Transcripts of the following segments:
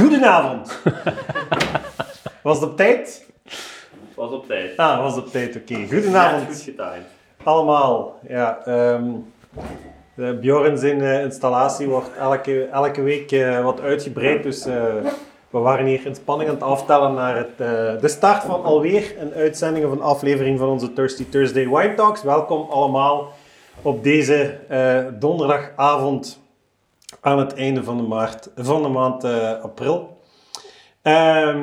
Goedenavond. Was het op tijd? Was op tijd. Ah, was op tijd, oké. Goedenavond goed getimed. allemaal. Ja, ehm de zijn eh, installatie wordt elke, elke week eh, wat uitgebreid, dus eh, we waren hier in spanning aan het aftellen naar het, eh, de start van alweer een uitzending of een aflevering van onze Thirsty Thursday Wine Talks. Welkom allemaal op deze eh, donderdagavond aan het einde van de, maart, van de maand eh, april. Ehm,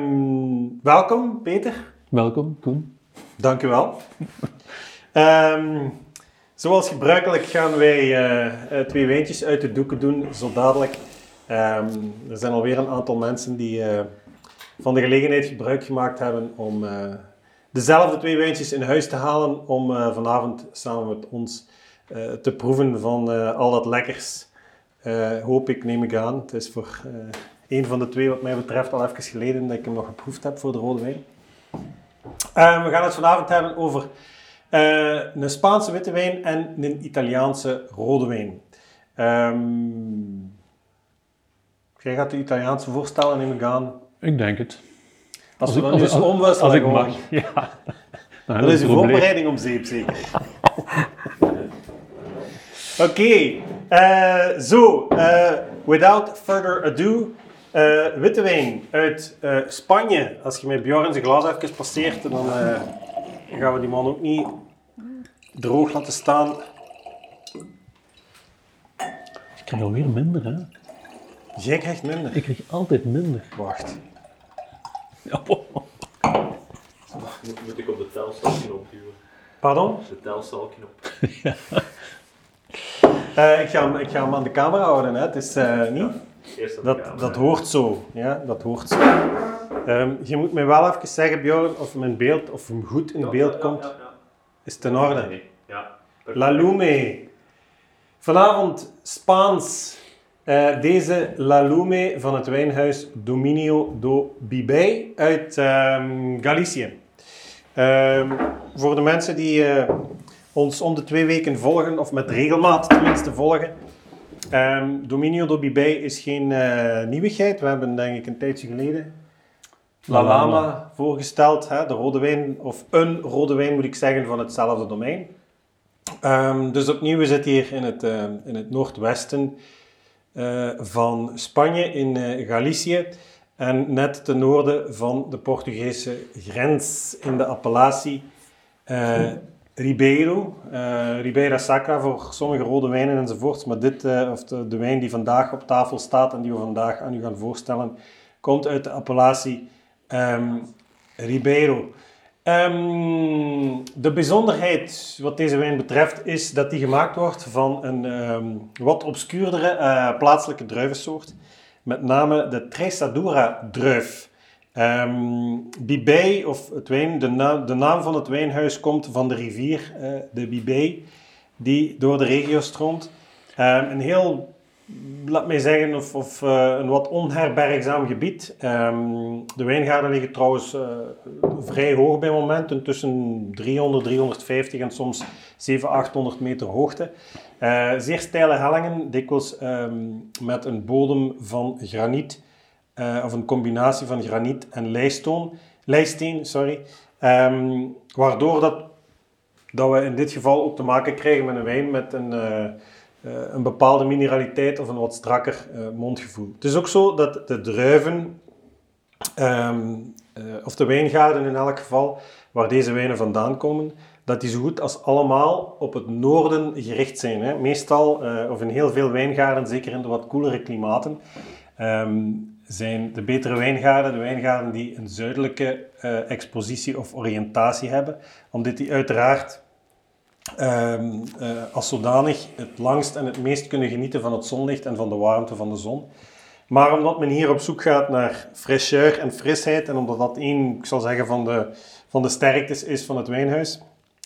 welkom, Peter. Welkom, Koen. Dank u wel. Ehm, zoals gebruikelijk gaan wij eh, eh, twee wijntjes uit de doeken doen, zo dadelijk. Ehm, er zijn alweer een aantal mensen die van de gelegenheid gebruik gemaakt hebben om dezelfde twee wijntjes in huis te halen, om vanavond samen met ons te proeven van al dat lekkers. Eh, hoop ik, neem ik aan. Het is voor eh een van de twee wat mij betreft al even geleden dat ik hem nog geproefd heb voor de rode wijn. Eh, we gaan het vanavond hebben over een Spaanse witte wijn en een Italiaanse rode wijn. Ehm, jij gaat de Italiaanse voorstellen, neem ik aan. Ik denk het. Als, we ik- dan nu eens omwisselen Als ik gewoon. mag. Ja. Nou, Dat is een uw voorbereiding om zeep, zeker? Oké, eh, zo, eh, without further ado, eh, witte wijn uit eh, Spanje. Als je met Bjorn zijn glas even passeert, dan eh, gaan we die man ook niet droog laten staan. Ik krijg alweer minder, hè? Jij krijgt minder. Ik krijg altijd minder. Wacht. Ja, Moet, moet ik op de telstalknop duwen? Pardon? De telstalknop. Eh, ik, ga hem, ik ga hem aan de camera houden, hè. Het is eh, niet... Eerst Dat, camera. dat hoort zo. Ja, dat hoort zo. Ehm, je moet mij wel even zeggen, Bjorn, of mijn beeld, of hem goed in beeld komt. Is het in orde? Ja. La Lume. Vanavond Spaans. Eh, deze La Lume van het wijnhuis Dominio do Bibay uit ehm, Galicië. Ehm, voor de mensen die ons om de twee weken volgen, of met regelmaat tenminste volgen. ehm, Dominio do Bibay is geen eh, nieuwigheid. We hebben denk ik een tijdje geleden La La Lama voorgesteld. Hè? De rode wijn, of een rode wijn moet ik zeggen, van hetzelfde domein. Ehm, dus opnieuw, we zitten hier in het, eh, in het noordwesten eh, van Spanje, in Galicië. En net ten noorden van de Portugese grens in de appellatie Ribeiro. eh Ribeira Sacra voor sommige rode wijnen enzovoorts. Maar dit, eh, of de, wijn die vandaag op tafel staat en die we vandaag aan u gaan voorstellen, komt uit de appellatie ehm, Ribeiro. Ehm, de bijzonderheid wat deze wijn betreft is dat die gemaakt wordt van een ehm, wat obscuurdere eh, plaatselijke druivensoort. Met name de Tresadura druif. Bibay, of het wijn, de, de naam van het wijnhuis komt van de rivier, eh, de Bibay, die door de regio stroomt. Ehm, een heel, laat mij zeggen, of, of eh, een wat onherbergzaam gebied. Ehm, de wijngaarden liggen trouwens eh, vrij hoog bij momenten, tussen 300, 350 en soms 700, 800 meter hoogte. Zeer steile hellingen, dikwijls met een bodem van graniet, eh, of een combinatie van graniet en leistoon, leisteen, sorry. Ehm, waardoor dat, dat we in dit geval ook te maken krijgen met een wijn met een, eh, eh, een bepaalde mineraliteit of een wat strakker mondgevoel. Het is ook zo dat de druiven, ehm, eh, of de wijngaarden in elk geval, waar deze wijnen vandaan komen, dat die zo goed als allemaal op het noorden gericht zijn. Hè. Meestal, of in heel veel wijngaarden, zeker in de wat koelere klimaten, ehm, zijn de betere wijngaarden de wijngaarden die een zuidelijke eh, expositie of oriëntatie hebben, omdat die uiteraard ehm, eh, als zodanig het langst en het meest kunnen genieten van het zonlicht en van de warmte van de zon. Maar omdat men hier op zoek gaat naar fraîcheur en frisheid, en omdat dat één, ik zal zeggen, van de, van de sterktes is van het wijnhuis,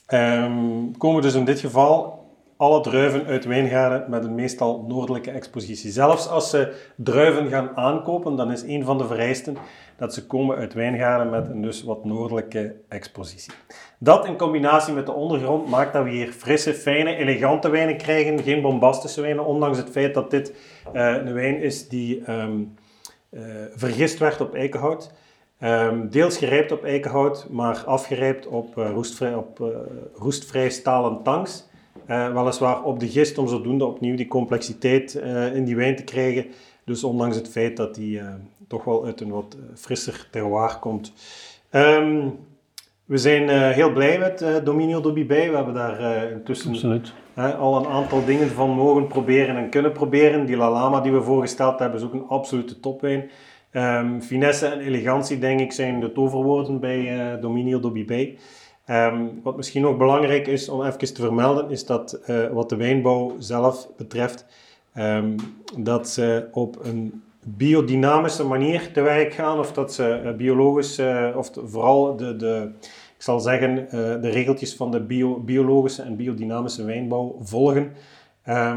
ehm, komen dus in dit geval alle druiven uit wijngaarden met een meestal noordelijke expositie. Zelfs als ze druiven gaan aankopen, dan is een van de vereisten dat ze komen uit wijngaarden met een dus wat noordelijke expositie. Dat in combinatie met de ondergrond maakt dat we hier frisse, fijne, elegante wijnen krijgen. Geen bombastische wijnen, ondanks het feit dat dit eh, een wijn is die ehm, eh, vergist werd op eikenhout. Ehm, deels gerijpt op eikenhout, maar afgerijpt op, eh, roestvrij, op roestvrij stalen tanks. Eh, weliswaar op de gist om zodoende opnieuw die complexiteit eh, in die wijn te krijgen. Dus ondanks het feit dat die eh, toch wel uit een wat frisser terroir komt. Ehm, we zijn heel blij met Dominio Dobibé. We hebben daar intussen al een aantal dingen van mogen proberen en kunnen proberen. Die La Lama die we voorgesteld hebben is ook een absolute topwijn. Ehm, finesse en elegantie, denk ik, zijn de toverwoorden bij Dominio Dobibé. Ehm, wat misschien nog belangrijk is om even te vermelden, is dat eh, wat de wijnbouw zelf betreft, ehm, dat ze op een biodynamische manier te werk gaan, of dat ze eh, biologisch, eh, of vooral de, de, ik zal zeggen, de regeltjes van de bio, biologische en biodynamische wijnbouw volgen. Eh,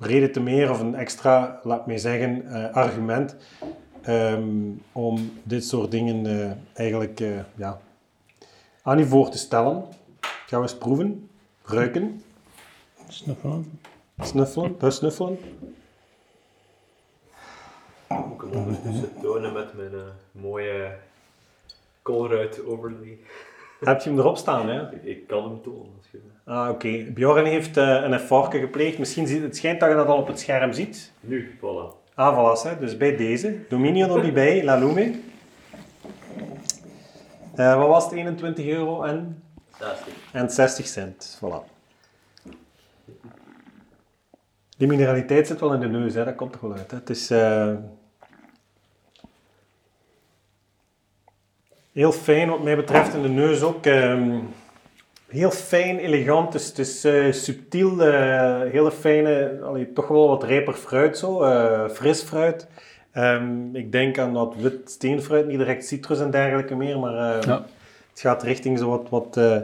reden te meer, of een extra, laat mij zeggen, argument om dit soort dingen eigenlijk ja, aan u voor te stellen. Gaan we eens proeven, ruiken, Snuffelen. snuffelen, besnuffelen. Ik hem ondertussen tonen met mijn eh, mooie Colruyt overlay. Heb je hem erop staan, hè? Ik, kan hem tonen. Als je... Ah, oké. Bjorn heeft eh, een efforke gepleegd. Misschien ziet het schijnt dat je dat al op het scherm ziet. Nu, voilà. Ah, voilà, hè. dus bij deze. Dominio Dobibé, La Lume. Eh, wat was het? 21 euro en, 60. en 60 cent. Voilà. Die mineraliteit zit wel in de neus, hè. dat komt toch wel uit. Hè. Het is eh, heel fijn wat mij betreft in de neus ook. ehm, heel fijn, elegant, dus het is eh, subtiel, hele fijne, allee, toch wel wat rijper fruit zo, fris fruit. Ehm, ik denk aan dat wit steenfruit, niet direct citrus en dergelijke meer, maar eh, Ja. het gaat richting zo wat, wat eh,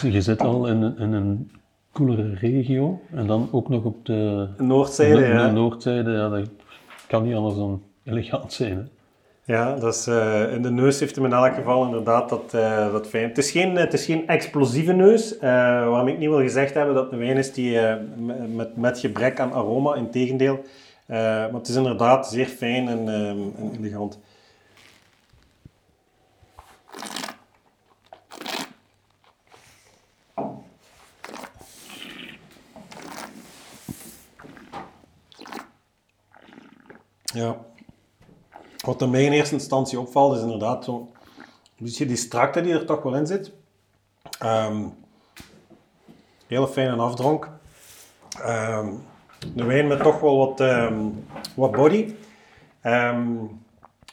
Je, je zit al in, een- in een koelere regio en dan ook nog op de, noordzijde. de, de ja. noordzijde. Ja, dat kan niet anders dan elegant zijn. Hè? Ja, dat is, eh, in de neus heeft hem in elk geval inderdaad dat, eh, dat fijn. Het is, geen, het is geen explosieve neus, waarom ik niet wil gezegd hebben dat het een wijn is die met, met gebrek aan aroma, in tegendeel. Eh, maar het is inderdaad zeer fijn en, ehm, en elegant. Ja. Wat er mij in eerste instantie opvalt, is inderdaad zo... Dus je die strakte die er toch wel in zit. Ehm hele fijne afdronk. Ehm, de wijn met toch wel wat, ehm, wat body. Ehm,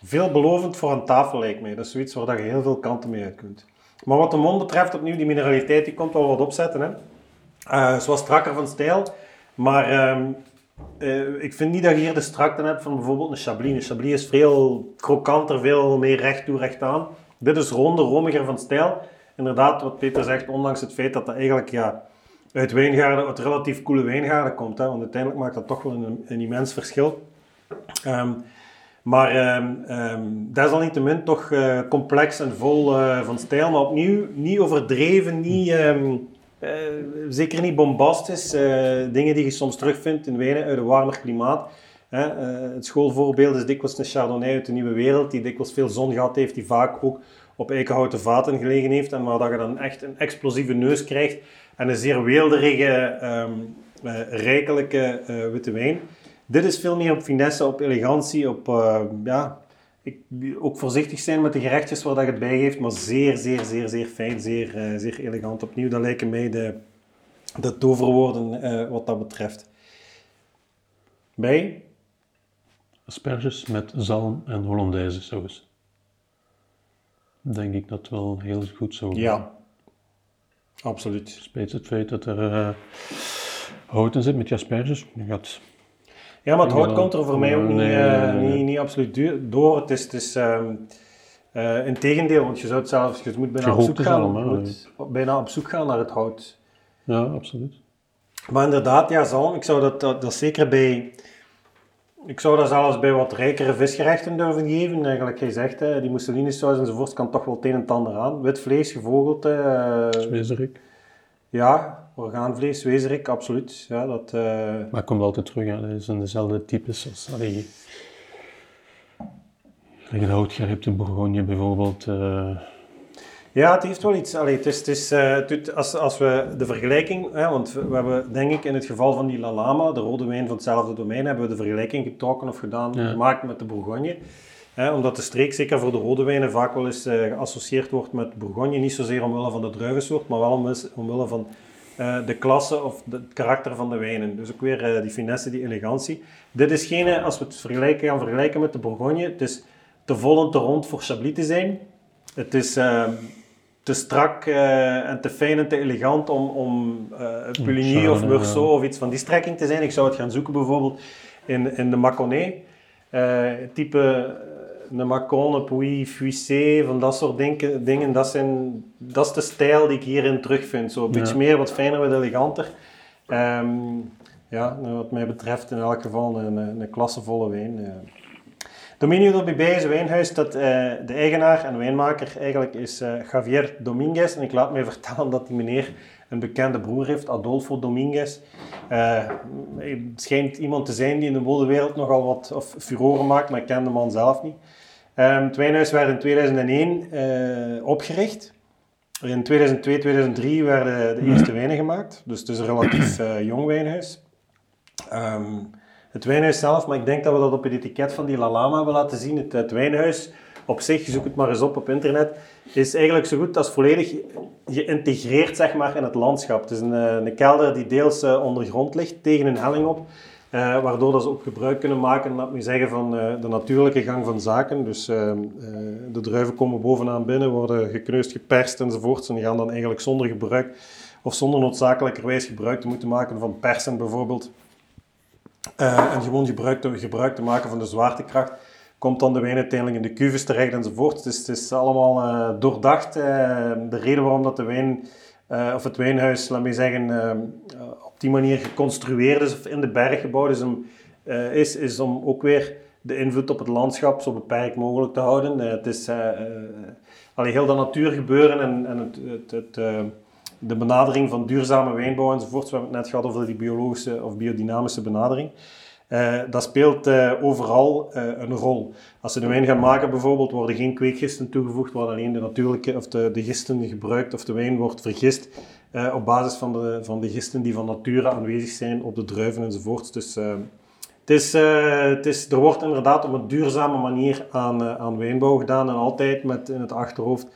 veelbelovend voor een tafel lijkt mij. Dat is zoiets waar je heel veel kanten mee uit kunt. Maar wat de mond betreft, opnieuw, die mineraliteit, die komt wel wat opzetten. Hè. Eh, ze was strakker van stijl, maar ehm, eh, ik vind niet dat je hier de strakte hebt van bijvoorbeeld een Chablis. Een Chablis is veel krokanter, veel meer recht toe, recht aan. Dit is ronde, romiger van stijl. Inderdaad, wat Peter zegt, ondanks het feit dat dat eigenlijk ja, uit wijngaarden, uit relatief koele wijngaarden komt. Hè, want uiteindelijk maakt dat toch wel een, een immens verschil. Ehm, maar ehm, ehm, desalniettemin toch eh, complex en vol eh, van stijl. Maar opnieuw, niet overdreven, niet, eh, zeker niet bombastisch. dingen die je soms terugvindt in wijnen uit een warmer klimaat. Het schoolvoorbeeld is dikwijls een Chardonnay uit de Nieuwe Wereld, die dikwijls veel zon gehad heeft, die vaak ook op eikenhouten vaten gelegen heeft. En waar dat je dan echt een explosieve neus krijgt en een zeer weelderige, ehm, eh, rijkelijke eh, witte wijn. Dit is veel meer op finesse, op elegantie, op eh, ja, ik, ook voorzichtig zijn met de gerechtjes waar dat je het bij geeft, maar zeer, zeer, zeer, zeer fijn, zeer, eh, zeer elegant. Opnieuw, dat lijken mij de, de toverwoorden wat dat betreft. Bij? Asperges met zalm en Hollandaise saus. Denk ik dat wel heel goed zou gaan. Ja, absoluut. Spijt het feit dat er eh, hout in zit met die asperges. Je gaat Ja, maar het hout komt er voor mij ook niet, nee, eh, nee, niet, niet absoluut door. Het is, het is eh, in tegendeel, want je zou het zelfs, je moet bijna op zoek gaan, bijna op zoek gaan naar het hout. Ja, absoluut. Maar inderdaad, ja, zalm, ik zou dat, dat, dat zeker bij, ik zou dat zelfs bij wat rijkere visgerechten durven geven. Eigenlijk, zegt, hè, die mousseline-saus enzovoort kan toch wel het een en het ander aan. Wit vlees, gevogelte, Vleeserik. ja, orgaanvlees, wezerik, absoluut. Ja, dat, eh, Maar het komt altijd terug, hè. dat zijn dezelfde types als... Allee, de houtgeripte Bourgogne bijvoorbeeld. eh, Ja, het heeft wel iets. Allee, het is, het is, eh, het als, als we de vergelijking, hè, want we, hebben denk ik in het geval van die Lalama, de rode wijn van hetzelfde domein, hebben we de vergelijking getrokken of gedaan, Ja. gemaakt met de Bourgogne. Hè, omdat de streek, zeker voor de rode wijnen, vaak wel eens eh, geassocieerd wordt met Bourgogne. Niet zozeer omwille van de druivensoort, maar wel omwille, omwille van eh, de klasse of de- het karakter van de wijnen. Dus ook weer die finesse, die elegantie. Dit is geen, als we het vergelijken, gaan vergelijken met de Bourgogne, het is te vol en te rond voor Chablis te zijn. Het is te strak eh, en te fijn en te elegant om, om eh Puligny of Meursault ja. of iets van die strekking te zijn. Ik zou het gaan zoeken bijvoorbeeld in, in de Mâconnais. Eh, type eh, een Macon, Puy, Fuissé, van dat soort dingen. dingen dat, zijn, dat is de stijl die ik hierin terugvind. Zo een Ja. beetje meer, wat fijner, wat eleganter. Ehm, ja, nou, wat mij betreft in elk geval een, een, een klassevolle wijn. Dominio do Bibé is een wijnhuis dat eh, de eigenaar en wijnmaker eigenlijk is eh, Javier Dominguez. En ik laat mij vertellen dat die meneer een bekende broer heeft, Adolfo Dominguez. Het schijnt iemand te zijn die in de modewereld nogal wat of furoren maakt, maar ik ken de man zelf niet. Ehm, het wijnhuis werd in 2001 eh, opgericht. In 2002, 2003 werden de eerste wijnen gemaakt. Dus het is een relatief jong wijnhuis. Ehm, het wijnhuis zelf, maar ik denk dat we dat op het etiket van die Lalama hebben laten zien. Het, wijnhuis op zich, zoek het maar eens op op internet, is eigenlijk zo goed als volledig geïntegreerd zeg maar, in het landschap. Het is een, eh, een kelder die deels eh, ondergrond ligt, tegen een helling op. eh, waardoor dat ze ook gebruik kunnen maken, laat zeggen, van de natuurlijke gang van zaken. Dus de druiven komen bovenaan binnen, worden gekneusd, geperst enzovoort. En die gaan dan eigenlijk zonder gebruik, of zonder noodzakelijkerwijs gebruik te moeten maken van persen bijvoorbeeld, eh, en gewoon gebruik te, gebruik te maken van de zwaartekracht, komt dan de wijn uiteindelijk in de cuves terecht enzovoort. Het is, het is allemaal eh, doordacht. eh, de reden waarom dat de wijn, of het wijnhuis, laat me zeggen, op die manier geconstrueerd is, of in de berg gebouwd is, is, is om ook weer de invloed op het landschap zo beperkt mogelijk te houden. Het is heel dat natuurgebeuren en, en het, het, het, de benadering van duurzame wijnbouw enzovoort. We hebben het net gehad over die biologische of biodynamische benadering. Eh, dat speelt eh, overal eh, een rol. Als ze de wijn gaan maken bijvoorbeeld, worden geen kweekgisten toegevoegd, worden alleen de natuurlijke of de, de gisten gebruikt of de wijn wordt vergist op basis van de, van de gisten die van nature aanwezig zijn op de druiven enzovoort. Dus het is, het is, er wordt inderdaad op een duurzame manier aan, aan wijnbouw gedaan en altijd met in het achterhoofd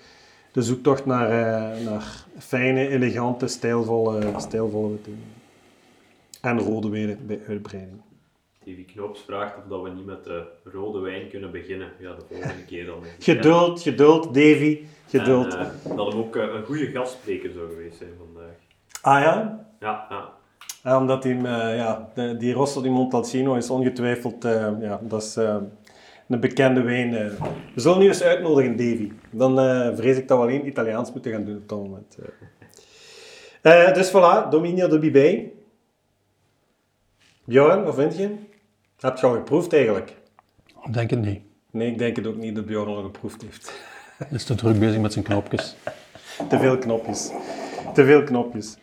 de zoektocht naar, eh, naar fijne, elegante, stijlvolle, stijlvolle wijnen. En rode wijnen bij uitbreiding. Davy Knops vraagt of dat we niet met de rode wijn kunnen beginnen. Ja, de volgende keer dan. Geduld, geduld, Davy, geduld. En, eh, dat hem ook eh, een goede gastspreker zou geweest zijn vandaag. ah ja? Ja, ja. Ja, omdat die, eh, ja, de, die Rosso di Montalcino is ongetwijfeld, eh, ja, dat is eh, een bekende wijn. eh. We zullen nu eens uitnodigen, Davy. Dan eh, vrees ik dat we alleen Italiaans moeten gaan doen op dat moment. eh. Dus voilà, Dominio de Bibé. Bjorn, wat vind je? Heb je al geproefd eigenlijk? Ik denk het niet. Nee, ik denk het ook niet dat Bjorn al geproefd heeft. Hij is te druk bezig met zijn knopjes. Te veel knopjes. Te veel knopjes.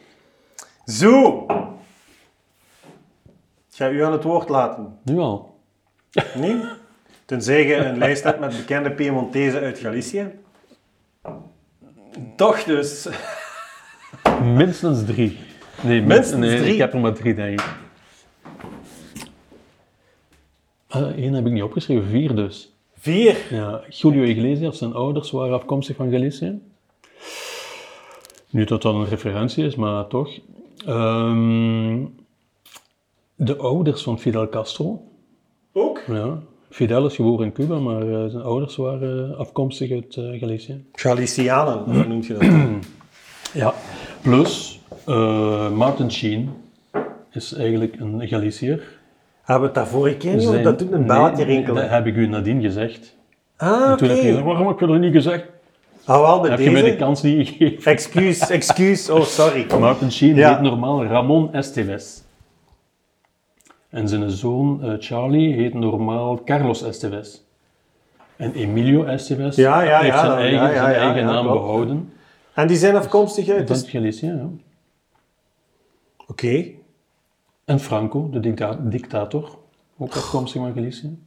Zo! Ik ga u aan het woord laten. Nu al. Nee? Tenzij je een lijst hebt met bekende Piemontezen uit Galicië. Toch dus. Minstens drie. Nee, Minstens nee, drie? Ik heb er maar drie, denk ik. Eén heb ik niet opgeschreven, vier dus. Vier. Ja, Julio Iglesias, zijn ouders waren afkomstig van Galicië. Niet dat dat een referentie is, maar toch. Ehm, de ouders van Fidel Castro. Ook? Ja. Fidel is geboren in Cuba, maar eh, zijn ouders waren afkomstig uit eh, Galicië. Galicianen, hoe noemt je dat? Ja. Plus, eh, Martin Sheen is eigenlijk een Galiciër. Hebben we het daar vorige keer niet over? Zijn- Dat doet een belletje Nee, rinkelen. Dat heb ik u nadien gezegd. Ah, En oké. toen heb je gezegd, waarom heb je dat niet gezegd? Ah, wel, met Heb je mij de deze? kans niet gegeven? Excuus, excuus. Oh, sorry. Martin Sheen Ja. heet normaal Ramon Esteves. En zijn zoon eh, Charlie heet normaal Carlos Esteves. En Emilio Esteves Ja, ja, heeft ja, zijn eigen, ja, zijn naam behouden. En die zijn afkomstig uit... Dus, Galicië, ja. Oké. En Franco, de dicta- dictator, ook afkomstig van Galicië.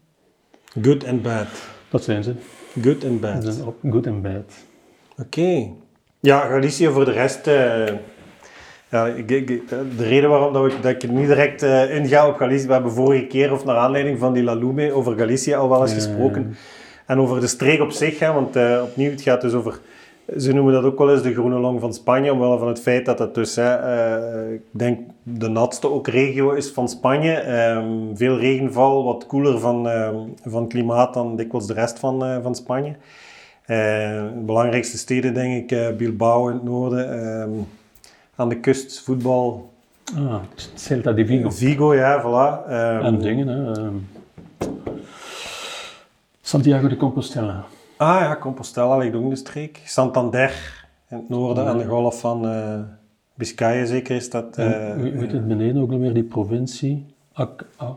Good and bad. Dat zijn ze. Good and Ze bad. zijn op good en bad. Oké. Ja, Galicië voor de rest. eh, ja, ik, ik- de reden waarom dat, ik, dat ik er niet direct eh, inga op Galicië. We hebben vorige keer, of naar aanleiding van die Lalume, over Galicië al wel eens Ja, gesproken. En over de streek op zich, hè, want eh, opnieuw, het gaat dus over. Ze noemen dat ook wel eens de groene long van Spanje, omwille van het feit dat het dus, hè, eh, ik denk, de natste ook regio is van Spanje. Ehm, veel regenval, wat koeler van, ehm, van klimaat dan dikwijls de rest van, van Spanje. De belangrijkste steden, denk ik, Bilbao in het noorden. ehm, aan de kust, voetbal. Ah, Celta de Vigo. Vigo, ja, voilà. Ehm, En dingen, hè. ehm, Santiago de Compostela. Ah ja, Compostela ligt ook in de streek. Santander in het noorden, aan de golf van eh Biscayen zeker is dat. En, eh, hoe hoe heet het beneden ook nog weer, die provincie? Ac ah.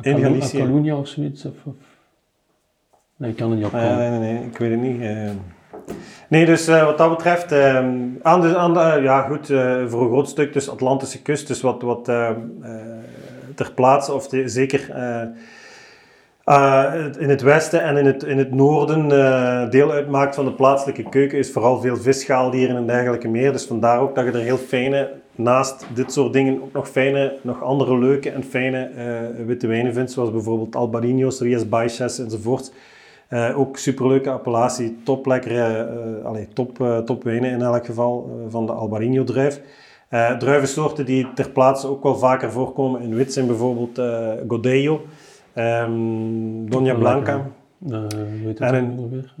In Galicië. Catalunya of zoiets? Of, of... Nee, ik kan het niet Ah, ja, nee, nee, nee, ik weet het niet. eh. Nee, dus eh, wat dat betreft, eh, aan de, aan eh, ja goed, eh, voor een groot stuk dus Atlantische kust, dus wat, wat eh, eh, ter plaatse, of zeker in het westen en in het, in het noorden deel uitmaakt van de plaatselijke keuken, is vooral veel visschaaldieren en dergelijke meer. Dus vandaar ook dat je er heel fijne, naast dit soort dingen, ook nog fijne, nog andere leuke en fijne eh, witte wijnen vindt, zoals bijvoorbeeld Albarino's, Rias Baixas enzovoort. Eh, ook superleuke appellatie, top lekkere, eh, allee, top, eh, top wijnen in elk geval van de Albarino druif. Druivensoorten die ter plaatse ook wel vaker voorkomen in wit zijn bijvoorbeeld Godello, ehm Doña Blanca, hoe heet En het een- weer?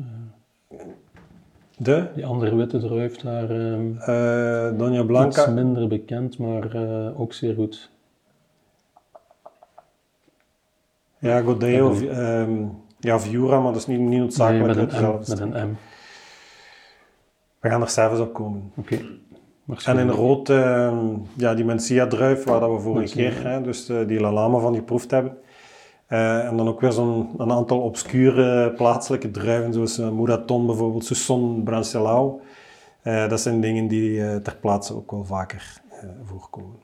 De die andere witte druif daar. ehm eh Doña iets Blanca, minder bekend, maar ook zeer goed. ja Godello, ehm, ja Viura, maar dat is niet, niet Nee, noodzakelijk met uit een M. Met een M. We gaan er zelfs op komen. Oké. En in rood, ehm, ja, die Mencia-druif, waar dat we vorige Mencia, keer, hè, dus eh, die La Lama van geproefd hebben. Eh, en dan ook weer zo'n een aantal obscure plaatselijke druiven, zoals eh, Muraton bijvoorbeeld, Susson Brancelau. Dat zijn dingen die ter plaatse ook wel vaker voorkomen.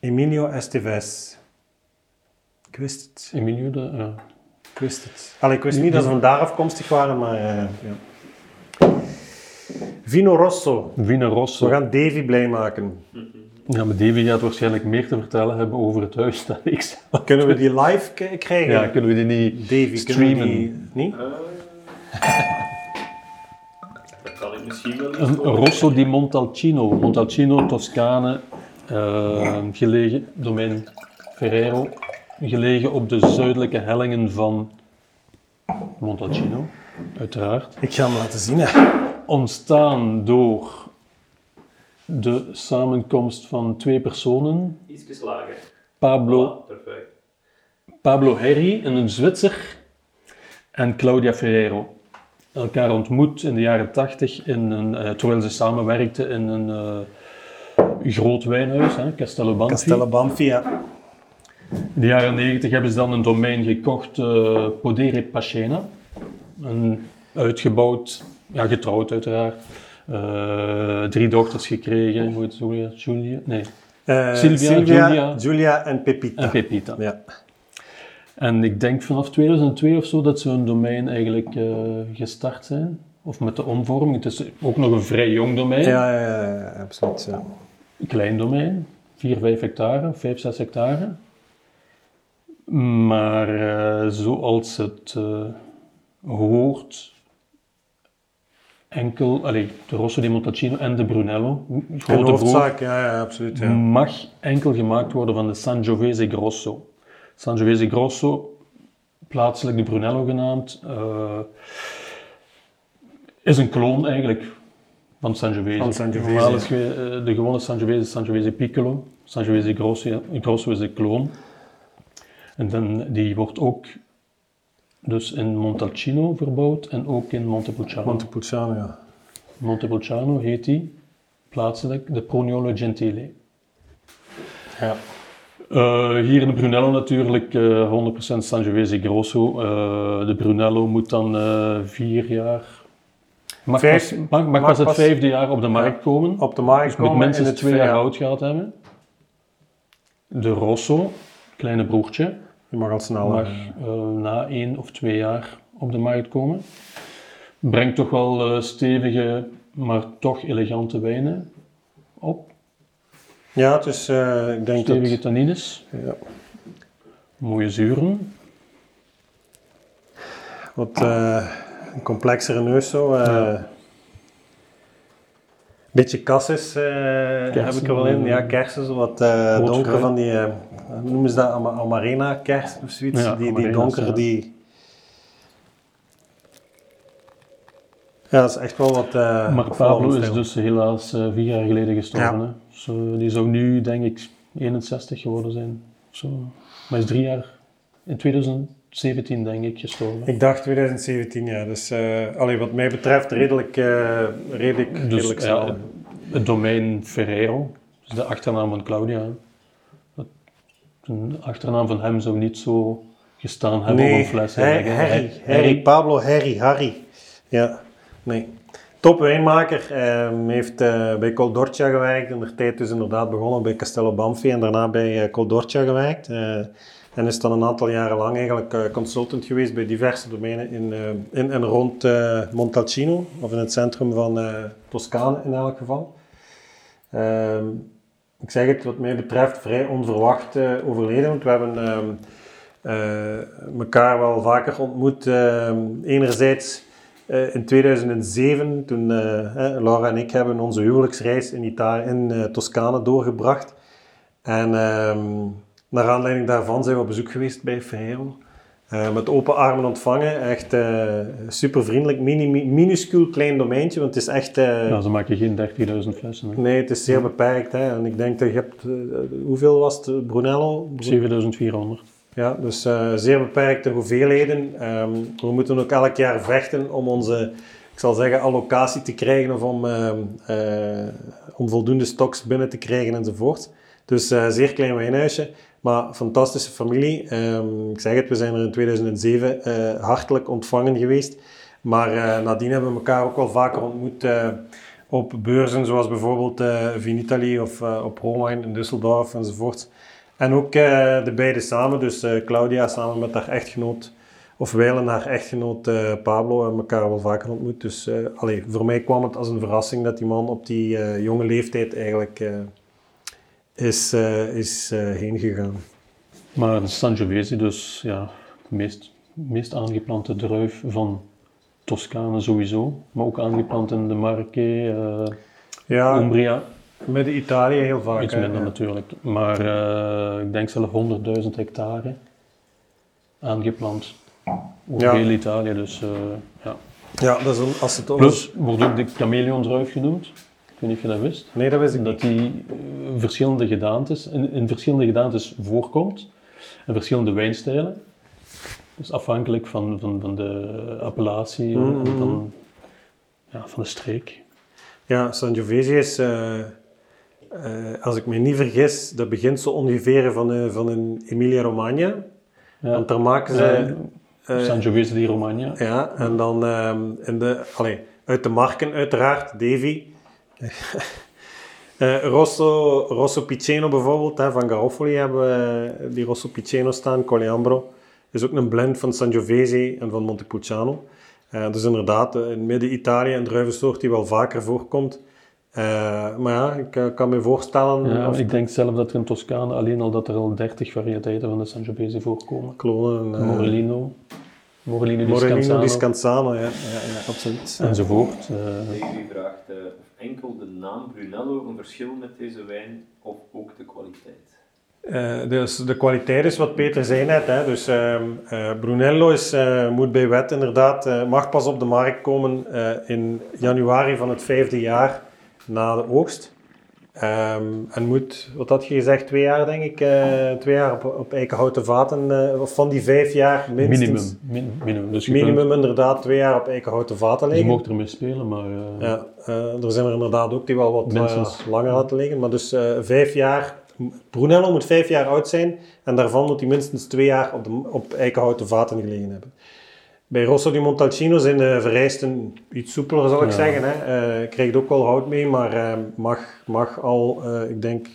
Emilio Estevez. Ik wist het. Emilio de... ja. Ik wist het. Allee, ik wist niet dat ze vandaar afkomstig waren, maar eh, ja. Vino Rosso. Vino We Rosso. gaan Davy blij maken. Ja, maar Davy gaat waarschijnlijk meer te vertellen hebben over het huis dan ik zelf. Kunnen we die live k- krijgen? Ja, kunnen we die niet... Davy, streamen? kunnen we die niet? Dat kan ik misschien wel Rosso di Montalcino. Montalcino, Toscane, eh, gelegen, domein Ferrero, gelegen op de zuidelijke hellingen van Montalcino, uiteraard. Ik ga hem laten zien. Hè. Ontstaan door de samenkomst van twee personen, Iets lager. Pablo, Voilà, perfect. Pablo Herri, een Zwitser, en Claudia Ferrero. Elkaar ontmoet in de jaren tachtig, in een, eh, terwijl ze samenwerkten in een eh, groot wijnhuis, hè, Castello Banfi. Castello Banfi, ja. In de jaren 90 hebben ze dan een domein gekocht, eh, Podere Pacena. En uitgebouwd, ja, getrouwd uiteraard. Eh, drie dochters gekregen, hoe heet Julia? Julia? Nee, Eh, Sylvia, Julia. Julia en Pepita. en Pepita. Ja. En ik denk vanaf 2002 of zo dat ze hun domein eigenlijk gestart zijn. Of met de omvorming. Het is ook nog een vrij jong domein. Ja, ja, ja, ja, absoluut. Ja. Een klein domein. 4, 5 hectare, 5, 6 hectare. Maar eh, zoals het eh, hoort, enkel, allee, de Rosso di Montalcino en de Brunello, grote broer, hoofdzaak, ja, ja, absoluut. Ja. mag enkel gemaakt worden van de Sangiovese Grosso. Sangiovese Grosso, plaatselijk de Brunello genaamd, eh, is een kloon eigenlijk van Sangiovese. Van Sangiovese, ja. de gewone Sangiovese is Sangiovese Piccolo, Sangiovese Grosso, Grosso is de kloon. En dan, die wordt ook dus in Montalcino verbouwd en ook in Montepulciano. Montepulciano, ja. Montepulciano heet die plaatselijk de Proniolo Gentile. ja. Eh, hier in de Brunello natuurlijk eh 100% Sangiovese Grosso. Eh, de Brunello moet dan vier jaar Mag, Vijf- pas, mag, mag mag pas het vijfde jaar op de markt komen. op de markt Dus komen. minstens in het twee jaar ja, oud gehad hebben. De Rosso, kleine broertje, Je mag al sneller. mag eh, na één of twee jaar op de markt komen. Brengt toch wel eh, stevige, maar toch elegante wijnen op. Ja, dus eh, ik denk Stevige dat... tannines, Ja, mooie zuren. wat eh, een complexere neus zo. eh Ja. Beetje cassis eh, heb ik er wel in. Ja, kersen, wat eh donker van die... hoe noemen ze dat? Ama- Amarena kersen of zoiets. Ja, die, die donkere, ja. die... Ja, dat is echt wel wat... Maar Pablo is dus helaas vier jaar geleden gestorven. Ja. Hè? Zo, die zou nu, denk ik, 61 geworden zijn. Zo. Maar hij is drie jaar, in 2017 denk ik, gestorven. Ik dacht 2017, ja. Dus allee, wat mij betreft redelijk, eh redelijk, Dus redelijk snel. ja, het domein Ferrero, dus de achternaam van Claudia. Een achternaam van hem zou niet zo gestaan hebben op een fles. Harry. Harry, Harry, Pablo, Harry, Harry. Ja, nee. Top wijnmaker. Ehm heeft eh, bij Coldorcia gewerkt. In de tijd dus inderdaad begonnen bij Castello Banfi en daarna bij eh, Coldorcia gewerkt. En is dan een aantal jaren lang eigenlijk eh, consultant geweest bij diverse domeinen in, eh, in en rond eh, Montalcino, of in het centrum van Toscane in elk geval. Ehm, ik zeg het, wat mij betreft, vrij onverwacht overleden. Want we hebben ehm, eh, elkaar wel vaker ontmoet. ehm, enerzijds in 2007, toen Laura en ik hebben onze huwelijksreis in, Italië, in Toscane doorgebracht. En naar aanleiding daarvan zijn we op bezoek geweest bij Ferrero. Eh, met open armen ontvangen. Echt eh, super vriendelijk. Mini, mi- minuscuul klein domeintje, want het is echt... eh, ze maken geen 30.000 flessen. hè. Nee, het is zeer beperkt. Hè. En ik denk dat je hebt... hoeveel was het? Brunello? Bru- 7400. Ja, dus zeer beperkte hoeveelheden. Ehm, we moeten ook elk jaar vechten om onze, ik zal zeggen, allocatie te krijgen of om, ehm, eh, om voldoende stocks binnen te krijgen enzovoort. Dus zeer klein wijnhuisje, maar fantastische familie. Ehm, ik zeg het, we zijn er in 2007 eh, hartelijk ontvangen geweest. Maar eh, nadien hebben we elkaar ook wel vaker ontmoet eh, op beurzen zoals bijvoorbeeld Vinitaly of op Homijn in Düsseldorf enzovoort. En ook de beide samen, dus Claudia samen met haar echtgenoot, of wijlen haar echtgenoot Pablo, hebben elkaar wel vaker ontmoet. Dus allee, voor mij kwam het als een verrassing dat die man op die jonge leeftijd eigenlijk is, eh, is eh, heen gegaan. Maar Sangiovese, dus ja, de meest, meest aangeplante druif van Toscane sowieso. Maar ook aangeplant in de Marche, eh, Ja, Umbria. midden Italië heel vaak. Iets minder ja. natuurlijk. Maar ik denk zelf 100.000 hectare aangeplant. Over Ja. heel Italië, dus ja. Ja, dat is een, als het Plus wordt ook de chameleondruif genoemd. Ik weet niet of je dat wist. Nee, dat wist ik Dat niet. die eh, verschillende gedaantes, in, in verschillende gedaantes voorkomt. En verschillende wijnstijlen. Dus afhankelijk van, van, van de appellatie en Mhm. van, ja, van de streek. Ja, Sangiovese is, eh, eh, als ik me niet vergis, dat begint zo ongeveer van, eh, van een Emilia-Romagna. Ja. Want daar maken ze... Sangiovese di Romagna. Ja, en dan ehm, in de, uit de marken uiteraard, Davy. Eh, Rosso, Rosso Piceno bijvoorbeeld, hè, van Garofoli hebben we eh, die Rosso Piceno staan, Coliambro. Is ook een blend van Sangiovese en van Montepulciano. Eh, dus inderdaad, in midden-Italië een druivensoort die wel vaker voorkomt. Eh, maar ja, ik kan me voorstellen... Ja, of ik denk zelf dat er in Toscane alleen al dat er al 30 variëteiten van de Sangiovese voorkomen. klonen... eh, Morellino, Morellino di Morellino Scansano, di Scansano, ja, ja, ja absoluut. enzovoort. Eh, vraagt eh, enkel de naam Brunello een verschil met deze wijn of ook de kwaliteit. Eh, dus de kwaliteit is wat Peter zei net. Hè. Dus ehm, eh, Brunello is, eh, moet bij wet inderdaad, mag pas op de markt komen in januari van het vijfde jaar na de oogst. Ehm, en moet, wat had je gezegd, twee jaar denk ik, eh, twee jaar op, op eikenhouten vaten, eh, of van die vijf jaar minstens. minimum. Min, minimum. Dus Minimum inderdaad twee jaar op eikenhouten vaten kunt, je liggen. mocht ermee spelen, maar eh, Ja, er zijn er inderdaad ook die wel wat Minstens. langer laten liggen. Maar dus vijf jaar. Brunello moet vijf jaar oud zijn en daarvan moet hij minstens twee jaar op, de, op eikenhouten vaten gelegen hebben. Bij Rosso di Montalcino zijn de vereisten iets soepeler, zal ik Ja. zeggen. Hè. Eh, krijgt ook wel hout mee, maar eh, mag, mag al, eh, ik denk,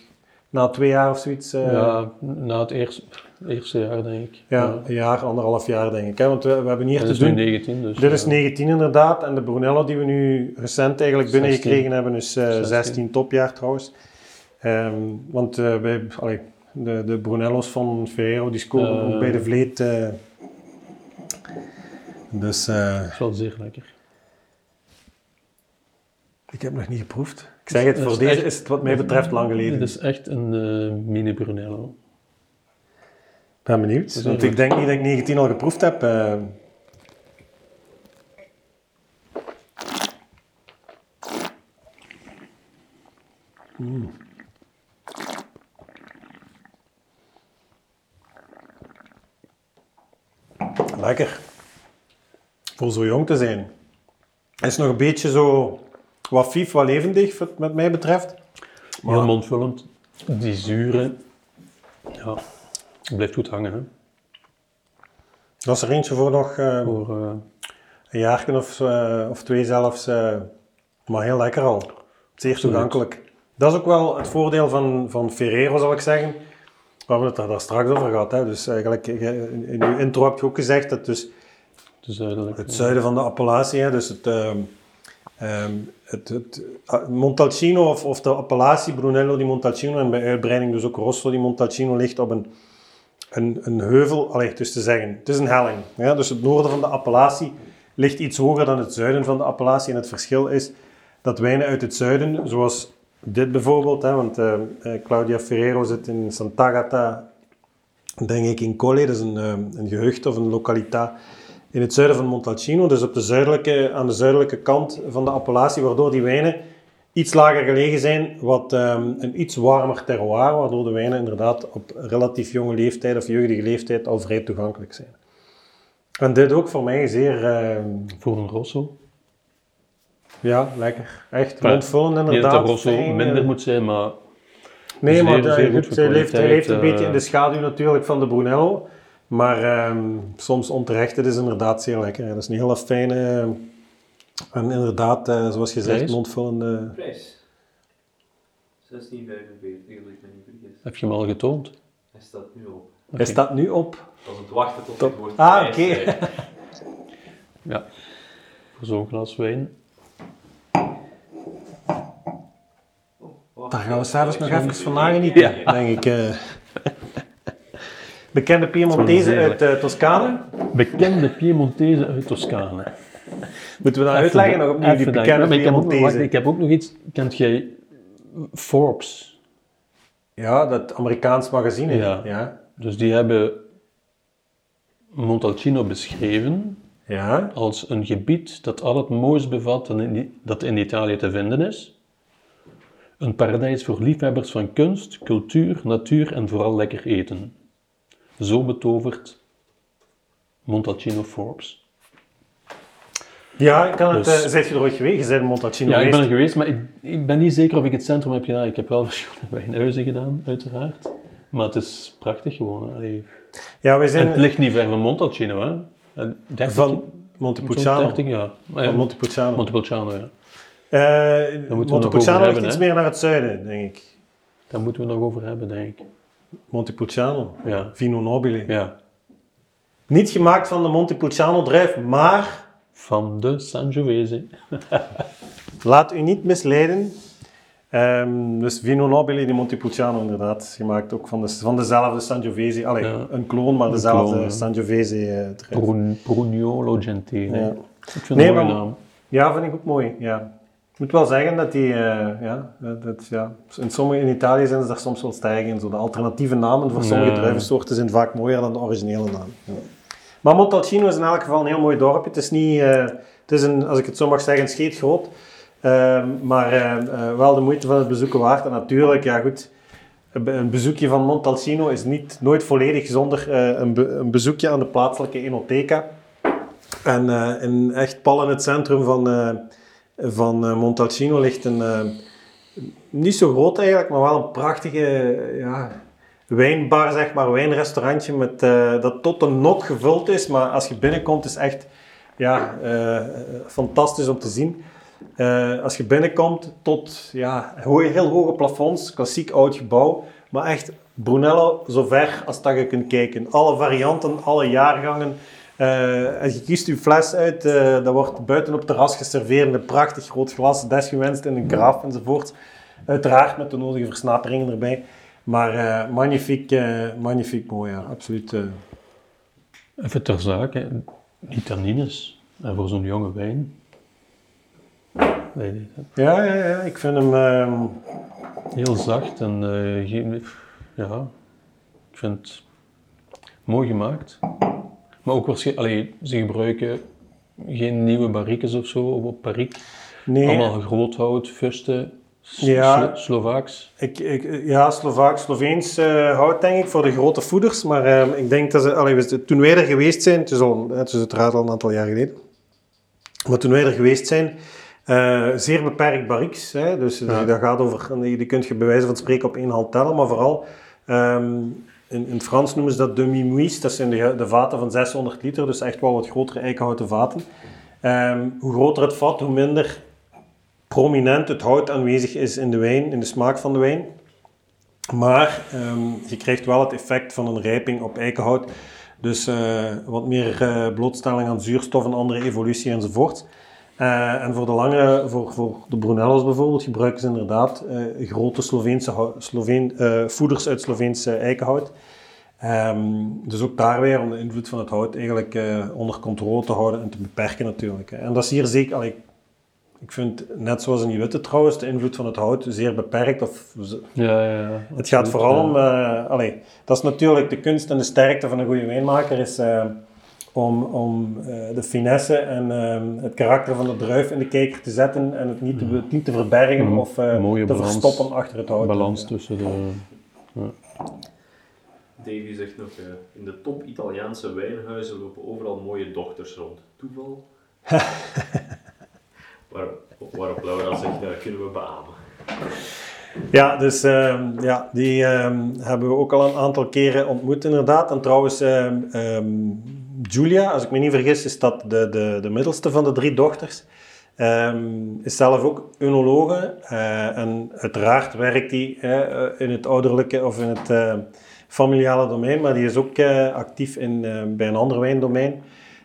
na twee jaar of zoiets. ja, na het eerste, eerste jaar denk ik. ja, een jaar, anderhalf jaar denk ik. Hè. Want we, we hebben hier Dat te is nu doen. 19, dus... Dit is eh, 19 inderdaad. En de Brunello die we nu recent eigenlijk 16. binnengekregen hebben, is eh 16. 16 topjaar trouwens. Ehm, want bij, allee, de, de Brunello's van Ferrero die scoren ook bij de vleet. Dus eh, Dat is wel zeer lekker. ik heb nog niet geproefd. Ik zeg het, voor is deze echt- is het wat mij betreft lang geleden. Dit is echt een eh, mini Brunello. Ik ben benieuwd. Want ik denk niet dat ik 19 al geproefd heb. eh. Mm. Lekker. Voor zo jong te zijn. Hij is nog een beetje zo wat vief, wat levendig, wat met mij betreft. Heel mondvullend. Die zure... Ja, blijft goed hangen, hè. Dat is er eentje voor nog eh, Voor, eh, een jaar of, eh, of twee zelfs. maar heel lekker al. Zeer toegankelijk. Dat is ook wel het voordeel van, van Ferrero, zal ik zeggen. We hebben het daar straks over gehad. Hè. Dus eigenlijk, in je intro heb je ook gezegd dat dus zuidelijk. het zuiden van de Appalatie, hè, dus het, ehm, ehm, het, het ah, Montalcino of, of de appellatie Brunello di Montalcino en bij uitbreiding dus ook Rosso di Montalcino ligt op een, een, een heuvel, allee, dus te zeggen, het is een helling. Ja, dus het noorden van de appellatie ligt iets hoger dan het zuiden van de appellatie en het verschil is dat wijnen uit het zuiden, zoals dit bijvoorbeeld, hè, want eh, eh, Claudia Ferrero zit in Sant'Agata, denk ik in Colle, dat is een, een gehucht of een lokaliteit in het zuiden van Montalcino, dus op de zuidelijke, aan de zuidelijke kant van de appellatie, waardoor die wijnen iets lager gelegen zijn, wat ehm, een iets warmer terroir, waardoor de wijnen inderdaad op relatief jonge leeftijd of jeugdige leeftijd al vrij toegankelijk zijn. En dit ook voor mij zeer, ehm, Voor een Rosso. ja, lekker. Echt Ja, mondvullend Niet dat inderdaad. de Rosso fijn, minder eh. moet zijn, maar Nee, maar voor hij leeft, leeft een kwaliteit, beetje in de eh. schaduw natuurlijk van de Brunello. Maar ehm, soms onterecht, het is inderdaad zeer lekker. Dat is een hele fijne en inderdaad, eh, zoals gezegd, Prijs? mondvullende... Prijs. 16,45 als ik me niet vergis. heb je hem al getoond? Hij staat nu op. Hij staat nu op. Dat is het wachten tot Top. het woord Ah, oké. Ja. Voor zo'n glas wijn. Oh, Daar gaan we s'avonds nog Ja, even van nagenieten, denk ik. eh. Bekende Piemontese uit eh, Toscane. Bekende Piemontese uit Toscane. Moeten we dat Even uitleggen nog opnieuw, die bekende wacht, Piemontese? ik heb ook nog iets. Kent jij Forbes? Ja, dat Amerikaans magazine. Ja. Ja. Dus die hebben Montalcino beschreven Ja. als een gebied dat al het moois bevat dat in Italië te vinden is. Een paradijs voor liefhebbers van kunst, cultuur, natuur en vooral lekker eten. Zo betovert Montalcino Forbes. Ja, ik kan het... Dus- eh, je er ooit geweest? In Montalcino Ja, ik ben er geweest. geweest, maar ik, ik ben niet zeker of ik het centrum heb gedaan. Ik heb wel verschillende wijnhuizen gedaan, uiteraard. Maar het is prachtig gewoon. Allee. Ja, wij zijn het ligt niet ver van Montalcino, hè? En 30 van Montepulciano. 30, ja. Maar ja, Van Montepulciano. Montepulciano, ja. Eh, nog over Montepulciano ligt iets meer naar het zuiden, denk ik. Daar moeten we nog over hebben, denk ik. Montepulciano. Ja. Vino Nobile. ja. Niet gemaakt van de Montepulciano druif, maar Van de Sangiovese. laat u niet misleiden. Ehm, dus Vino Nobile di Montepulciano inderdaad. Gemaakt ook van, de, van dezelfde Sangiovese. Allee, Ja. een kloon, maar dezelfde kloon. Sangiovese eh, druif. Brun, Brugnolo Gentile. Ja. Ik vind Nee, een mooie naam. Ja, vind ik ook mooi. Ja. Ik moet wel zeggen dat die, eh, ja, dat, ja, in sommige in Italië zijn ze daar soms wel stijgen. in. Zo de alternatieve namen voor sommige Ja. druivensoorten zijn vaak mooier dan de originele naam. Ja. Maar Montalcino is in elk geval een heel mooi dorpje. Het is niet, eh, het is een, als ik het zo mag zeggen, scheetgroot. Ehm maar eh, wel de moeite van het bezoeken waard. En natuurlijk, ja goed, een be- een bezoekje van Montalcino is niet, nooit volledig zonder een, be- een bezoekje aan de plaatselijke Enoteca. En in echt pal in het centrum van, van eh, Montalcino ligt een, eh, niet zo groot eigenlijk, maar wel een prachtige ja, wijnbar, zeg maar, wijnrestaurantje met, eh, dat tot een nok gevuld is. Maar als je binnenkomt is echt ja, fantastisch om te zien. Als je binnenkomt tot ja, heel hoge plafonds, klassiek oud gebouw, maar echt Brunello zo ver als dat je kunt kijken. Alle varianten, alle jaargangen. En je kiest je fles uit, eh, dat wordt buiten op het terras geserveerd in een prachtig groot glas, desgewenst in een graf enzovoort. Uiteraard met de nodige versnaperingen erbij. Maar eh magnifiek, magnifiek mooi, ja, absoluut. Even ter zake, die tannines. En voor zo'n jonge wijn. Nee, Ja, ja, ja, ik vind hem... ehm, heel zacht en geen, ja, ik vind het mooi gemaakt. Maar ook waarschijnlijk, ze gebruiken geen nieuwe barriques of zo op Parik. nee, Allemaal groothout, fusten, S- Ja. Slo- Slovaaks. Ik, ik, ja, Slovaaks, Sloveens eh, hout denk ik voor de grote voeders. Maar ehm, ik denk dat ze, allee, toen wij er geweest zijn, het is, al, het is uiteraard al een aantal jaar geleden. Maar toen wij er geweest zijn, eh, zeer beperkt barriques. Hè, dus Ja. dat gaat over, die, die kun je bij wijze van spreken op één hand tellen. Maar vooral, ehm, in, in het Frans noemen ze dat demi-muis. Dat zijn de, de vaten van 600 liter, dus echt wel wat grotere eikenhouten vaten. Ehm, hoe groter het vat, hoe minder prominent het hout aanwezig is in de wijn, in de smaak van de wijn. Maar ehm, je krijgt wel het effect van een rijping op eikenhout. Dus eh, wat meer eh, blootstelling aan zuurstof en andere evolutie enzovoort. Eh, en voor de lange, voor, voor de Brunellos bijvoorbeeld, gebruiken ze inderdaad eh, grote Sloveense Sloveen, eh, voeders uit Sloveense eikenhout. Ehm, dus ook daar weer om de invloed van het hout eigenlijk onder controle te houden en te beperken natuurlijk. En dat is hier zeker, allee, ik vind net zoals in die witte trouwens, de invloed van het hout zeer beperkt. Of, Ja, ja, ja. het gaat vooral om, allee, dat is natuurlijk de kunst en de sterkte van een goede wijnmaker, is om, om eh, de finesse en eh, het karakter van de druif in de kijker te zetten en het niet te, niet te verbergen Mm, of eh, mooie te balans. verstoppen achter het hout. balans Ja. tussen de... Davy zegt nog, eh, in de top Italiaanse wijnhuizen lopen overal mooie dochters rond. Toeval? Waar, waarop Laura zegt, dat kunnen we beamen. Ja, dus ehm, ja, die ehm, hebben we ook al een aantal keren ontmoet inderdaad. En trouwens, ehm, ehm, Julia, als ik me niet vergis, is dat de, de, de middelste van de drie dochters. Ehm, is zelf ook unologe eh, en uiteraard werkt hij eh, in het ouderlijke of in het eh, familiale domein, maar die is ook actief in, bij een ander wijndomein.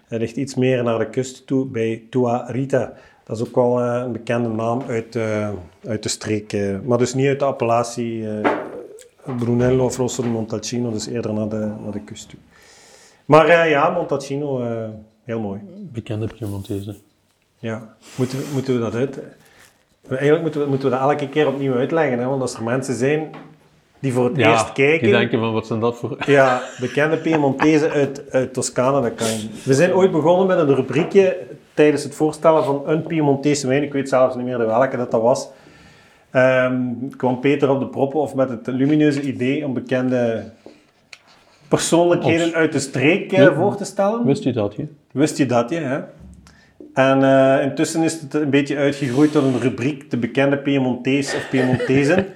Hij ligt iets meer naar de kust toe bij Tua Rita. Dat is ook wel een bekende naam uit, uit de streek, maar dus niet uit de appellatie Brunello of Rosso Montalcino, dus eerder naar de, naar de kust toe. Maar eh, ja, Montalcino, eh, heel mooi. Bekende Piemontese. Ja, moeten we, moeten we dat uit... Eigenlijk moeten we, moeten we dat elke keer opnieuw uitleggen, hè? want als er mensen zijn die voor het eerst kijken... die denken van, wat zijn dat voor... Ja, bekende Piemontese uit, uit Toscane, dat kan je. We zijn ooit begonnen met een rubriekje tijdens het voorstellen van een Piemontese wijn. Ik weet zelfs niet meer de welke dat, dat was. Ehm, kwam Peter op de proppen of met het lumineuze idee om bekende persoonlijkheden uit de streek eh, voor te stellen. Wist u dat, je? Wist je dat, ja? Hè? En eh, intussen is het een beetje uitgegroeid tot een rubriek, de bekende Piemontees of Piemontezen.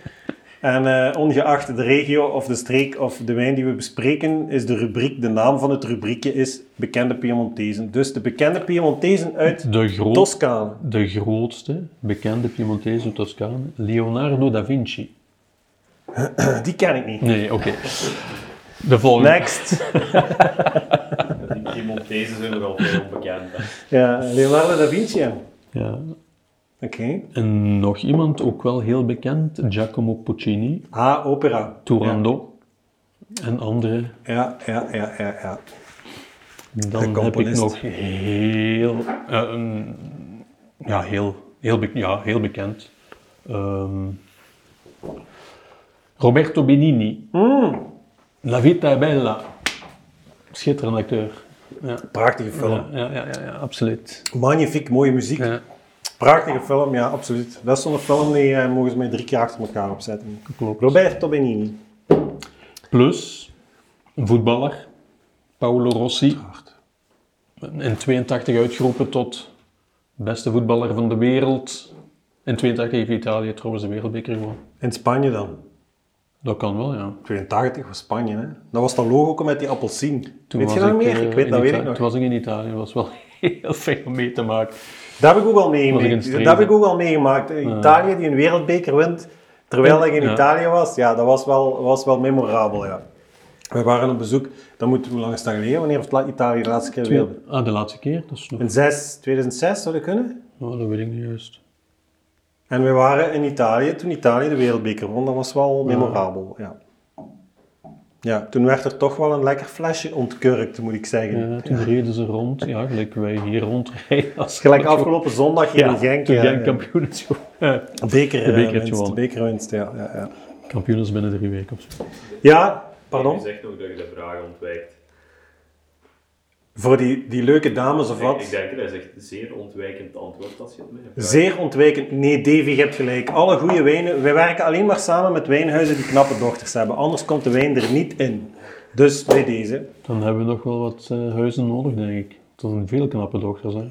en eh, ongeacht de regio of de streek of de wijn die we bespreken, is de rubriek, de naam van het rubriekje is bekende Piemontezen. Dus de bekende Piemontezen uit De, Toscane. de grootste bekende Piemontese Toscane, Leonardo da Vinci. Die ken ik niet. Nee, oké. De volgende. Next. Die Piemontese zijn er al veel onbekend. Ja, Leonardo da Vinci. ja. Ja. Oké. En nog iemand, ook wel heel bekend, Giacomo Puccini, Ah, opera. Turandot en andere. Ja, ja, ja, ja, ja. Dan heb ik componist. nog heel, eh, ja, heel, heel, be- ja, heel bekend. Ehm, Roberto Benigni, Mm, La Vita è Bella. Schitterend acteur. Ja, prachtige film. ja, ja, ja, absoluut. Magnifiek, mooie muziek. Prachtige film, ja, absoluut. Dat is zo'n film die eh, mogen ze mij drie keer achter elkaar opzetten. klopt. Roberto Benigni. Plus een voetballer, Paolo Rossi, in 82 uitgeroepen tot beste voetballer van de wereld. In 82 heeft Italië trouwens de wereldbeker gewonnen. In Spanje dan. Dat kan wel, ja. 82 was Spanje, hè. Dat was dat logo met die appelsien. Toen weet je dat meer? eh, Ik weet, dat weet ik nog. Toen was ik in Italië, dat was wel heel fijn om mee te maken. Dat heb ik ook al meegemaakt. Dat heb ik ook al meegemaakt. Italië die een wereldbeker wint, terwijl ik in Ja. Italië was. Ja, dat was wel, was wel memorabel, ja. We waren op bezoek, dan moet, hoe lang is dat geleden? Wanneer heeft Italië de laatste keer wereld? Ah, de laatste keer? Dat is nog... In 6, 2006 zou dat kunnen? Oh, dat weet ik niet juist. En we waren in Italië toen Italië de wereldbeker won. Dat was wel memorabel, ja. Ja, toen werd er toch wel een lekker flesje ontkurkt, moet ik zeggen. Ja, toen reden ze rond, ja, gelijk wij hier rondrijden. Als Gelijk afgelopen zondag hier ja, in Genk. toen ja, Genk kampioen is. Beker, De eh, won. bekerwinst, ja. ja, ja. Kampioen is binnen drie weken of zo. Ja, pardon? Je zegt nog dat je de vraag ontwijkt. Voor die, die leuke dames of wat? ik denk dat is echt een zeer ontwijkend antwoord als je het mij vraagt. Zeer ontwijkend. Nee, Davy, je hebt gelijk. Alle goede wijnen... Wij werken alleen maar samen met wijnhuizen die knappe dochters hebben. Anders komt de wijn er niet in. Dus bij deze. Dan hebben we nog wel wat eh, huizen nodig, denk ik. Dat zijn veel knappe dochters, hè.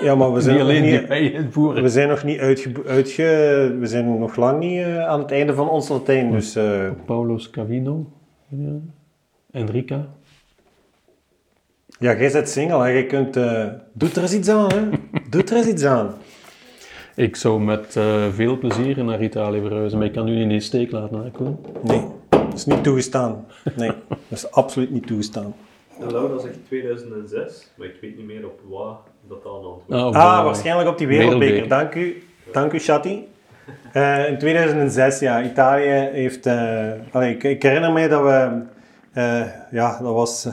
Ja, maar we zijn, Niet nog alleen niet, we zijn nog niet uitge, uitge... We zijn nog lang niet eh, aan het einde van ons Latijn. Dus eh, Paulo Scavino. Ja. Enrica. Ja, jij bent single. Hè. Je kunt... eh doe er eens iets aan, hè. Doe er eens iets aan. Ik zou met eh, veel plezier naar Italië verhuizen, maar ik kan u niet in de steek laten, hè, Koen? Nee, dat is niet toegestaan. Nee, dat is absoluut niet toegestaan. En Laura dat zegt 2006, maar ik weet niet meer op wat dat dan antwoord. Ah, Ah, waarschijnlijk op die wereldbeker. Dank u, dank u Shatti. Eh, in 2006, ja, Italië heeft... eh, allee, ik, ik herinner me dat we... eh, ja, dat was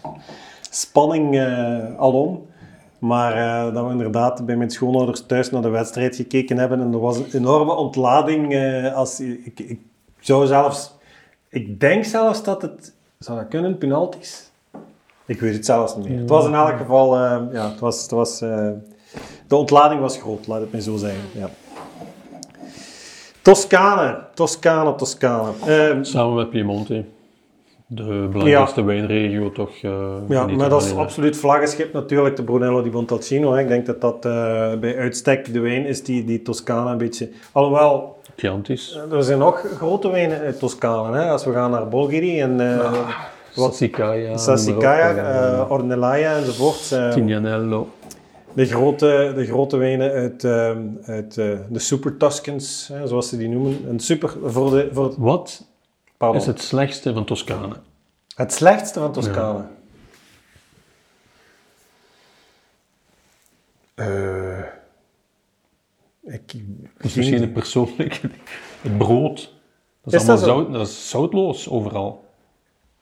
spanning eh, alom. Maar eh, dat we inderdaad bij mijn schoonouders thuis naar de wedstrijd gekeken hebben. En er was een enorme ontlading. eh, als, ik, ik zou zelfs... Ik denk zelfs dat het... Zou kunnen, penalties? Ik weet het zelfs niet meer. Het was in elk geval... ja, het was... Het was de ontlading was groot, laat het mij zo zeggen. Ja. Toscane, Toscane, Toscane. Ehm, Samen met Piemonte. De belangrijkste wijnregio toch. eh, ja, maar dat is absoluut vlaggenschip natuurlijk, de Brunello di Montalcino. Hè. Ik denk dat dat eh, bij uitstek de wijn is die, die Toscane een beetje... Alhoewel, Chiantis. eh, er zijn nog grote wijnen uit Toscane. Hè. Als we gaan naar Bolgheri en uh, wat- Sassicaia. Sassicaia, eh Ornellaia enzovoort. Tignanello. De grote, de grote wijnen uit, ehm, uit de Super Tuscans, hè, zoals ze die noemen. Een super voor de. Voor Wat pardon. is het slechtste van Toscane? Het slechtste van Toscane. Eh, ik, Dat is geen misschien idee. een persoonlijk. Het brood. Dat is, Is allemaal dat zout, dat is zoutloos overal.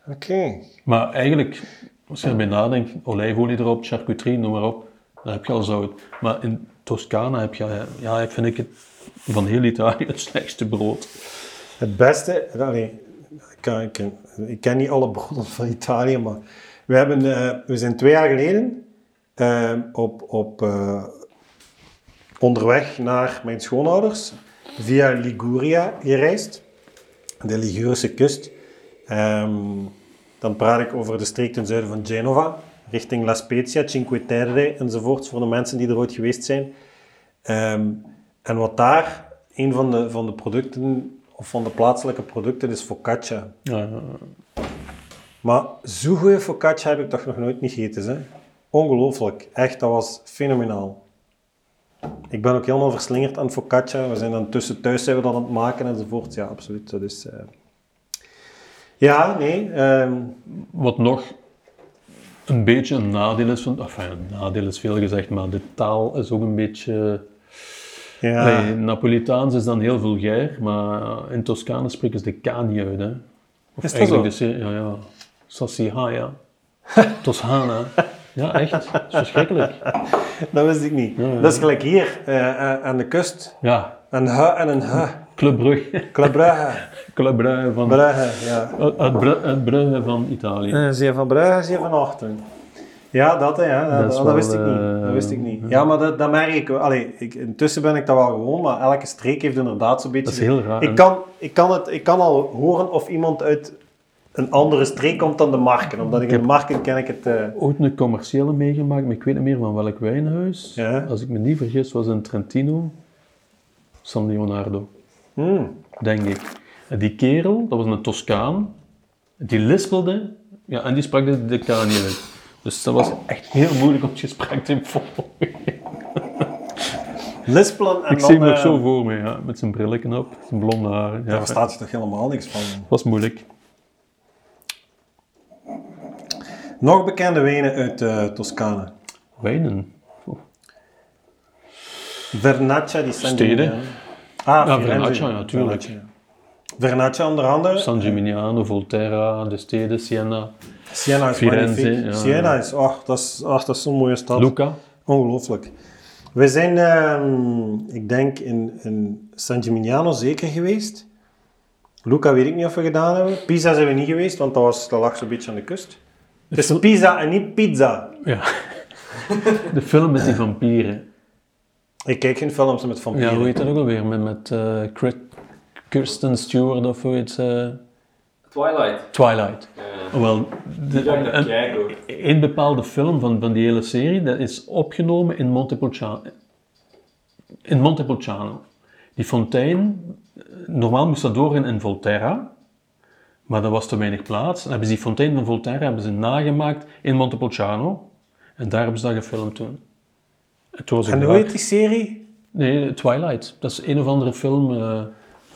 Oké. Maar eigenlijk, als je erbij nadenkt, olijfolie erop, charcuterie, noem maar op, dan heb je al zout. Maar in Toscane heb je, ja, ik vind ik het van heel Italië het slechtste brood. Het beste, allee, ik, ik, ken, ik ken niet alle broden van Italië, maar we, hebben, eh, we zijn twee jaar geleden eh, op, op, eh, onderweg naar mijn schoonouders via Liguria gereisd, de Ligurische kust. Ehm, dan praat ik over de streek ten zuiden van Genova, richting La Spezia, Cinque Terre enzovoort, voor de mensen die er ooit geweest zijn. Ehm, en wat daar, een van de, van de producten, of van de plaatselijke producten, is focaccia. Ja, Maar zo'n goede focaccia heb ik toch nog nooit niet gegeten. Hè? Ongelooflijk. Echt, dat was fenomenaal. Ik ben ook helemaal verslingerd aan focaccia. We zijn dan tussen thuis zijn we dat aan het maken enzovoort. Ja, absoluut. Dat is... eh, Ja, nee. ehm, Wat nog een beetje een nadeel is van, enfin, een nadeel is veel gezegd, maar de taal is ook een beetje. Ja. Napolitaans is dan heel vulgair, maar in Toscane spreken ze de K niet uit. Hè. Of Is dat zo? de ja, ja. Toscana. Ja, echt. Dat is verschrikkelijk. Dat wist ik niet. Ja, ja. Dat is gelijk hier, eh, eh, aan de kust. Ja, Een H en een H. Club Brugge. Club Brugge. Club Brugge van, Brugge, ja. het, het Brugge van Italië. Eh, zeer van Brugge, zeer van Achteren. Ja, dat, hè, ja, dat, Dat is dat wel, wist ik niet. eh, Dat wist ik niet. Ja, maar dat, dat merk ik wel. Allee, ik, intussen ben ik dat wel gewoon, maar elke streek heeft inderdaad zo'n beetje... Dat is heel raar. Ik kan, ik, kan het, ik kan al horen of iemand uit een andere streek komt dan de marken. Omdat ik in de marken ken ik het... eh, ooit een commerciële meegemaakt, maar ik weet niet meer van welk wijnhuis. Ja. Als ik me niet vergis, was in Trentino. San Leonardo, hmm. denk ik. En die kerel, dat was een Toscaan, die lispelde, ja, en die sprak de, de niet uit. Dus dat was echt heel moeilijk om het gesprek te volgen. Lispelen en Ik zie hem nog eh, zo voor me, ja, met zijn brillen op, zijn blonde haren. Ja, Daar staat je toch helemaal niks van. was moeilijk. Nog bekende wijnen uit eh, Toscane. Wijnen. Vernaccia di San Steden. Gimignano. Ah, Ja. Vernaccia, ja, tuurlijk. Vernaccia. Vernaccia onder andere. San Gimignano, Volterra, de steden, Siena, Siena is Firenze, magnifiek. Siena is, oh, dat is, oh, dat is zo'n mooie stad. Luca. Ongelooflijk. We zijn, ehm, ik denk, in, in San Gimignano zeker geweest. Luca weet ik niet of we gedaan hebben. Pisa zijn we niet geweest, want dat, was, dat lag zo'n beetje aan de kust. Het is Pisa en niet pizza. Ja. De film met die vampieren. Ik kijk geen films met vampieren. Ja, hoe heet dat ook alweer? Met, met Krit- Kirsten Stewart of hoe heet ze? Twilight. Twilight. Ja. Wel, Die ga ik naar een, kijken hoor. een bepaalde film van, van die hele serie, dat is opgenomen in Montepulciano. In Montepulciano. Die fontein, eh, normaal moest dat doorgaan in Volterra, maar er was te weinig plaats. En hebben ze die fontein van Volterra hebben ze nagemaakt in Montepulciano. En daar hebben ze dat gefilmd toen. En toen was En hoe heet die serie? Nee, Twilight. Dat is een of andere film eh,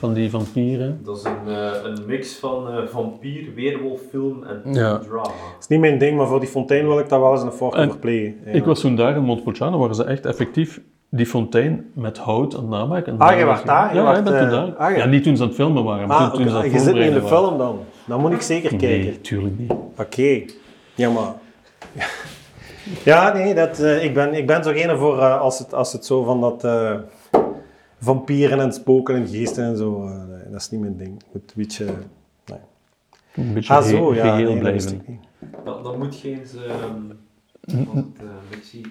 van die vampieren. Dat is een, eh, een mix van eh, vampier, weerwolffilm en Ja. drama. Dat is niet mijn ding, maar voor die fontein wil ik dat wel eens een fork En over plegen. Ik was toen daar in Montepulciano, waar ze echt effectief die fontein met hout aan het namaken. Ah, je was daar? Ja, ik ben toen eh, daar. ah, ja. ja. niet toen ze aan het filmen waren, maar Ah, toen, toen ze oké. aan je zit niet in de film dan. Dan moet ik zeker kijken. Nee, tuurlijk niet. Oké. Ja, maar... Ja, nee, dat, eh, ik, ben, ik ben zo geen voor eh, als, het, als het zo van dat eh, vampieren en spoken en geesten en zo. eh, nee, dat is niet mijn ding. Moet een beetje... Nee. Een beetje Ah, ge- zo, ja. geheel nee, dat blijven. Dan, dan moet je eens ehm, eh, Mexi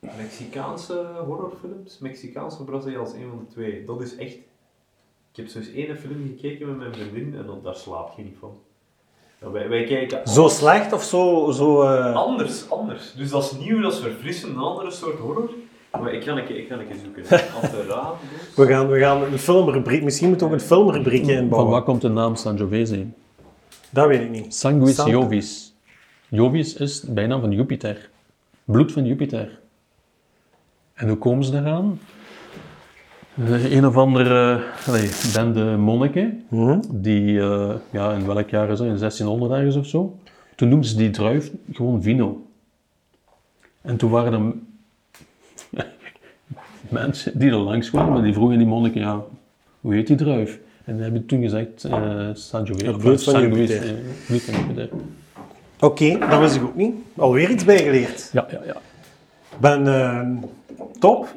Mexicaanse horrorfilms, Mexicaanse of Braziliaans, een van de twee. Dat is echt. Ik heb zo eens één film gekeken met mijn vriendin en dan, daar slaap je niet van. Ja, wij, wij kijken Zo slecht of zo... zo eh, Anders, anders. Dus dat is nieuw, dat is verfrissend, een andere soort horror. Maar ik ga een keer, ik ga een keer zoeken. Als de raad dus. we, gaan, we gaan een filmrubriek... Misschien moeten we ook een filmrubriekje Van inbouwen. waar komt de naam Sangiovese? Dat weet ik niet. Sanguis Santa. Jovis. Jovis is de bijnaam van Jupiter. Bloed van Jupiter. En hoe komen ze daaraan? Eh, een of andere allee, bende monniken, Mhm. die, eh, ja, in welk jaar is dat? In 1600 ergens of zo. Toen noemden ze die druif gewoon vino. En toen waren er mensen die er langs kwamen, die vroegen die monniken, ja, hoe heet die druif? En die hebben toen gezegd, eh. Het bloed van Sanguis, Jupiter. eh, bloed van Jupiter. Oké, dat wist ik ook niet. Alweer iets bijgeleerd. Ja, ja, ja. Ben eh, top.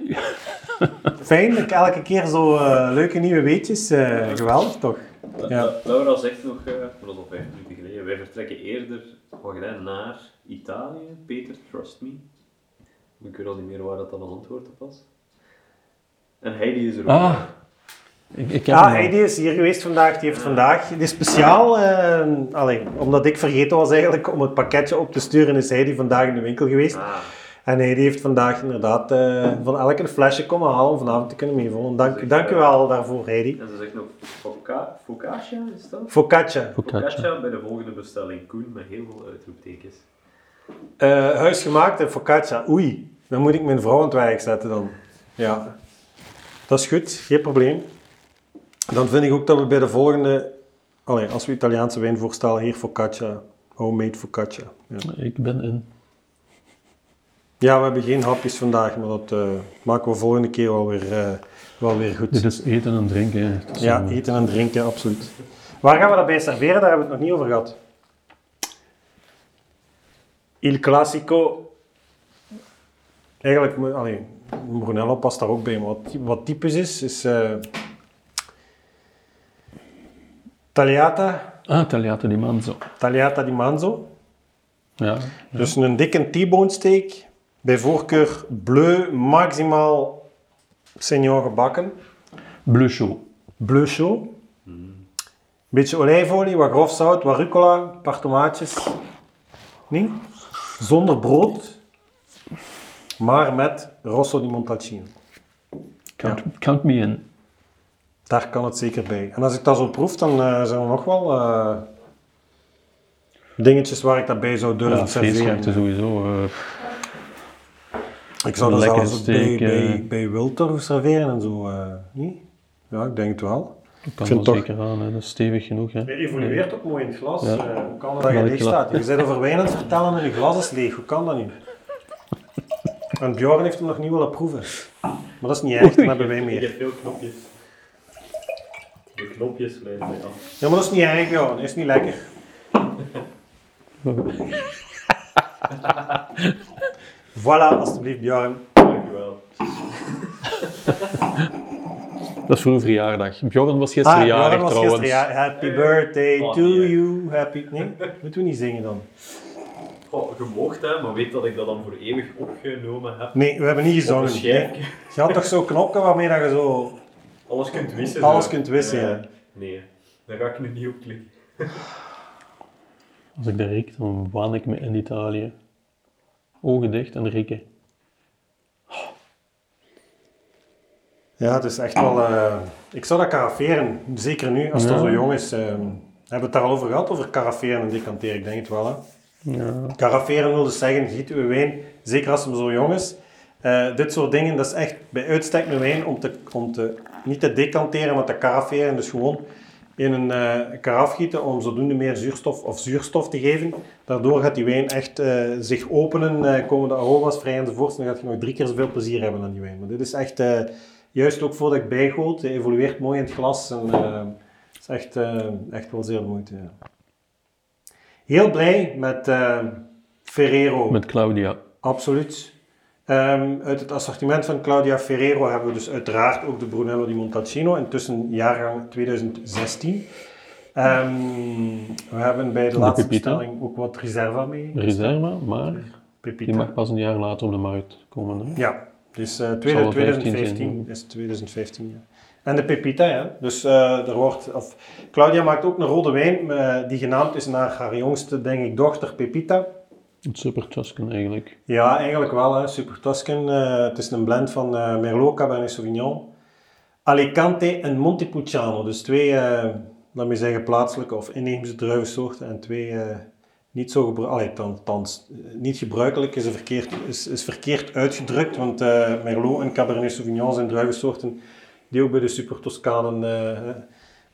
Fijn, ik elke keer zo eh, leuke nieuwe weetjes. eh, geweldig toch? Ja. Laura zegt nog, eh, dat is al vijf minuten geleden, wij vertrekken eerder naar Italië. Peter, trust me. Ik weet al niet meer waar dat dan een antwoord op was. En Heidi is er ook. Ah, ik, ik Ja, al. Heidi is hier geweest vandaag. Die heeft vandaag, die is speciaal, eh, allee, omdat ik vergeten was eigenlijk om het pakketje op te sturen, is Heidi vandaag in de winkel geweest. Ah, En Heidi heeft vandaag inderdaad eh, van elk een flesje komen halen om vanavond te kunnen meevoelen. Dank, dank u wel daarvoor, Heidi. en ze zegt nog foca focaccia, is dat? Focaccia. Focaccia. Focaccia bij de volgende bestelling. Koen met heel veel uitroeptekens. Eh, huisgemaakte focaccia. Oei, dan moet ik mijn vrouw aan het werk zetten dan. Ja, dat is goed, geen probleem. Dan vind ik ook dat we bij de volgende, allee, als we Italiaanse wijn voorstellen, hier focaccia, homemade focaccia. Ja. Ik ben in. ja, we hebben geen hapjes vandaag, maar dat eh, maken we volgende keer wel weer, eh, wel weer goed. Dit is eten en drinken. Ja, een- eten en drinken, absoluut. Waar gaan we dat bij serveren? Daar hebben we het nog niet over gehad. Il Classico. Eigenlijk, moet- allee, Brunello past daar ook bij. Maar wat, wat typisch is, is eh tagliata, Ah, tagliato di manzo. tagliata di manzo. Ja. Dus een dikke T-bone steak. Bij voorkeur bleu, maximaal senior gebakken. Bleu chaud. Bleu chaud. Beetje olijfolie, wat grof zout, wat rucola, een paar tomaatjes. Nee? Zonder brood, maar met rosso di Montalcino. Count, count me in. Daar kan het zeker bij. En als ik dat zo proef, dan eh, zijn we nog wel... eh, dingetjes waar ik dat bij zou durven Ja, serveren. sowieso. eh, Ik zou dat zelfs bij, steak, bij, bij Wiltor serveren en zo. eh, niet? Ja, ik denk het wel. dat kan wel toch- zeker aan, hè. dat is stevig genoeg. Hè. Hij evolueert ook mooi in het glas. Ja. eh, hoe kan dat dat je leeg staat? Je bent over wijn aan het vertellen en je glas is leeg. Hoe kan dat nu? En Bjorn heeft hem nog niet willen proeven. Maar dat is niet erg, dan hebben wij Ik meer. heb veel knopjes. De knopjes leiden mij af. Ja, maar dat is niet erg, Bjorn. Dat is niet lekker. Voilà, alstublieft Bjorn. Dankjewel. Dat is voor een verjaardag. Bjorn was gisteren Ah, jarig was trouwens. gisteren ja, Happy birthday Oh, to you. Happy... Nee, moeten we niet zingen dan? Goh, je moogt hè, maar weet dat ik dat dan voor eeuwig opgenomen heb. Nee, we hebben niet gezongen. Nee. Je had toch zo'n knopje waarmee dat je zo... Alles kunt wissen. Alles zo. kunt wissen, ja. Nee, daar ga ik nu niet op klikken. Als ik dat riek, dan waan ik me in Italië. Ogen dicht en rikken. Ja, het is echt wel... eh, ik zou dat karaferen. Zeker nu, als het Ja. al zo jong is. eh, hebben we het daar al over gehad, over karaferen en decanteren? Ik denk het wel, hè. Ja. Karaferen wil dus zeggen, giet uw wijn, zeker als hem zo jong is. Eh, dit soort dingen, dat is echt bij uitstek een wijn om te, om te niet te decanteren, maar te karaferen. Dus gewoon in een eh karaf gieten om zodoende meer zuurstof of zuurstof te geven. Daardoor gaat die wijn echt eh, zich openen, komen de aroma's vrij enzovoort. En dan gaat je nog drie keer zoveel plezier hebben aan die wijn. Maar dit is echt, juist ook voordat ik bijgoot, evolueert mooi in het glas. En, het is echt, echt wel zeer moeite. ja. Heel blij met eh, Ferrero. Met Claudia. Absoluut. Ehm, uit het assortiment van Claudia Ferrero hebben we dus uiteraard ook de Brunello di Montalcino, intussen jaargang 2016. Ehm, we hebben bij de, De laatste Pepita. bestelling ook wat reserva mee. Reserva, maar Pepita. die mag pas een jaar later op de markt komen. Hè? Ja, dus eh, Zal wel 2015 15 zijn, is 2015. Ja. En de Pepita, ja. Dus eh, er wordt, of, Claudia maakt ook een rode wijn eh, die genaamd is naar haar jongste, denk ik, dochter Pepita. Het Super Tuscan eigenlijk. Ja, eigenlijk wel. Hè. Super Tuscan. eh, het is een blend van Merlot, Cabernet Sauvignon, Alicante en Montepulciano. Dus twee, laat me zeggen, plaatselijke of inheemse druivensoorten en twee niet zo gebruikelijk, althans, niet gebruikelijk is, een verkeerd, is, is verkeerd uitgedrukt, want Merlot en Cabernet Sauvignon zijn druivensoorten die ook bij de Super Toscanen eh,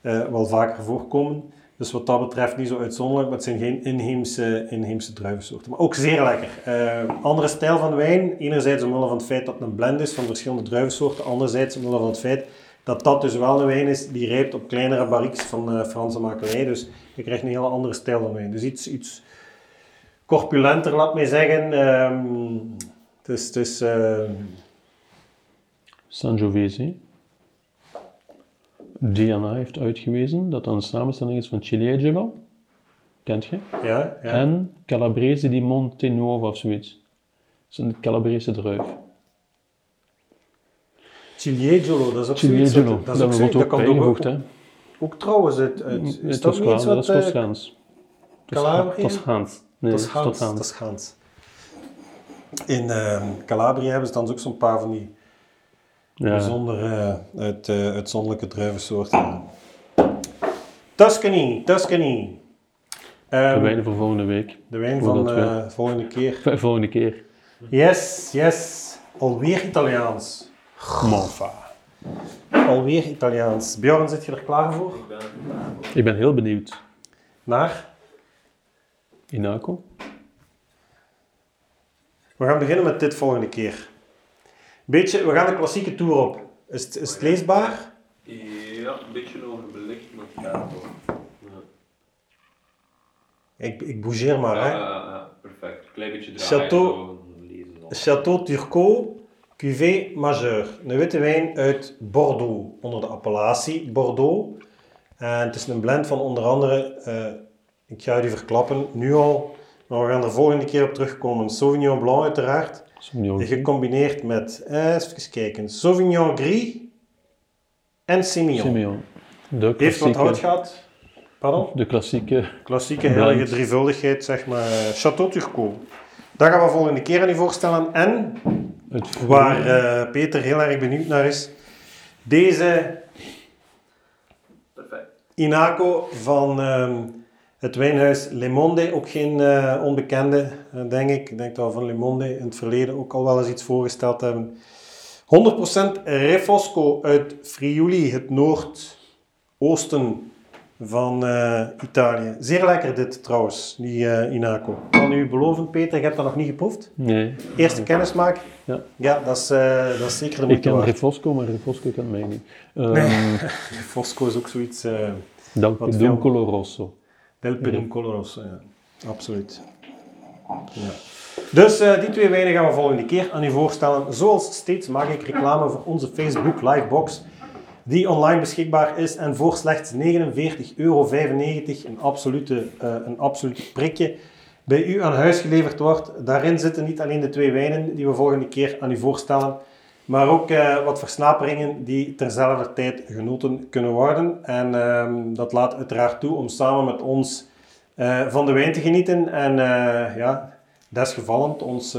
eh, wel vaker voorkomen. Dus wat dat betreft niet zo uitzonderlijk, maar het zijn geen inheemse, inheemse druivensoorten. Maar ook zeer lekker. Eh, andere stijl van wijn. Enerzijds omwille van het feit dat het een blend is van verschillende druivensoorten. Anderzijds omwille van het feit dat dat dus wel een wijn is die rijpt op kleinere barriques van eh, Franse makelij. Dus je krijgt een hele andere stijl van wijn. Dus iets, iets corpulenter, laat mij zeggen. Ehm, het is... Het is eh, Sangiovese. DNA heeft uitgewezen dat dat een samenstelling is van Ciliegelo. Kent je? ja, ja. En Calabrese di Montenuovo of zoiets. Dat is een Calabrese druif. Ciliegolo, dat is ook zoiets. Dat, dat, is ook, wordt dat ook bijgevoegd, ook, hè. ook trouwens is Het dat is niet iets Toscaans, dat wat... is eh, Toscaans. Toscaans. Nee, Dat is. Dat. In ehm Calabrië hebben ze dan ook zo'n paar van die. Bijzondere, uit, eh, uitzonderlijke druivensoorten. Tuscany, Tuscany. Ehm, De wijnen voor volgende week. de wijn van eh volgende keer. V- Volgende keer. Yes, yes. Alweer Italiaans. Malfa. Alweer Italiaans. Bjorn, zit je er klaar voor? Ik ben Ik ben heel benieuwd. Naar? Inaco? We gaan beginnen met dit volgende keer. Beetje, we gaan de klassieke tour op. Is het, is het leesbaar? Ja, een beetje overbelicht, maar het gaat toch. Ja. Ik, ik bougeer maar, hè. Ja, ja, ja, perfect. Klein beetje draaien. Dan. Château Turcot, Cuvée Majeur. Een witte wijn uit Bordeaux, onder de appellatie Bordeaux. En het is een blend van onder andere, eh, ik ga die verklappen, nu al, maar we gaan er volgende keer op terugkomen. Sauvignon Blanc uiteraard. Gecombineerd met, eh, even kijken, Sauvignon Gris en Semillon. Simeon. De Heeft wat hout gehad. Pardon? de klassieke Klassieke heilige drievuldigheid, zeg maar. Château Turcot. Dat gaan we volgende keer aan u voorstellen. En Waar eh, Peter heel erg benieuwd naar is. Deze Perfect. Inaco van ehm, Het wijnhuis Le Monde, ook geen eh, onbekende, eh, denk ik. Ik denk dat we van Le Monde in het verleden ook al wel eens iets voorgesteld hebben. 100% Refosco uit Friuli, het noordoosten van eh, Italië. Zeer lekker dit trouwens, die Inaco. Ik kan u beloven, Peter, je hebt dat nog niet geproefd. Nee. Eerste kennismaak. Ja. Ja, dat is, dat is zeker de Ik moeite ken waard. Refosco, maar Refosco kent mij niet. Ehm Fosco is ook zoiets... Wat Peduncolo Rosso. Del Peduncolo Rosso, ja. Absoluut. Ja. Dus eh, die twee wijnen gaan we volgende keer aan u voorstellen. Zoals steeds maak ik reclame voor onze Facebook Livebox, die online beschikbaar is en voor slechts 49,95 euro een absolute, eh, een absolute prikje bij u aan huis geleverd wordt. Daarin zitten niet alleen de twee wijnen die we volgende keer aan u voorstellen, maar ook eh, wat versnaperingen die terzelfde tijd genoten kunnen worden. En ehm, dat laat uiteraard toe om samen met ons eh, van de wijn te genieten. En eh, ja, desgevallend ons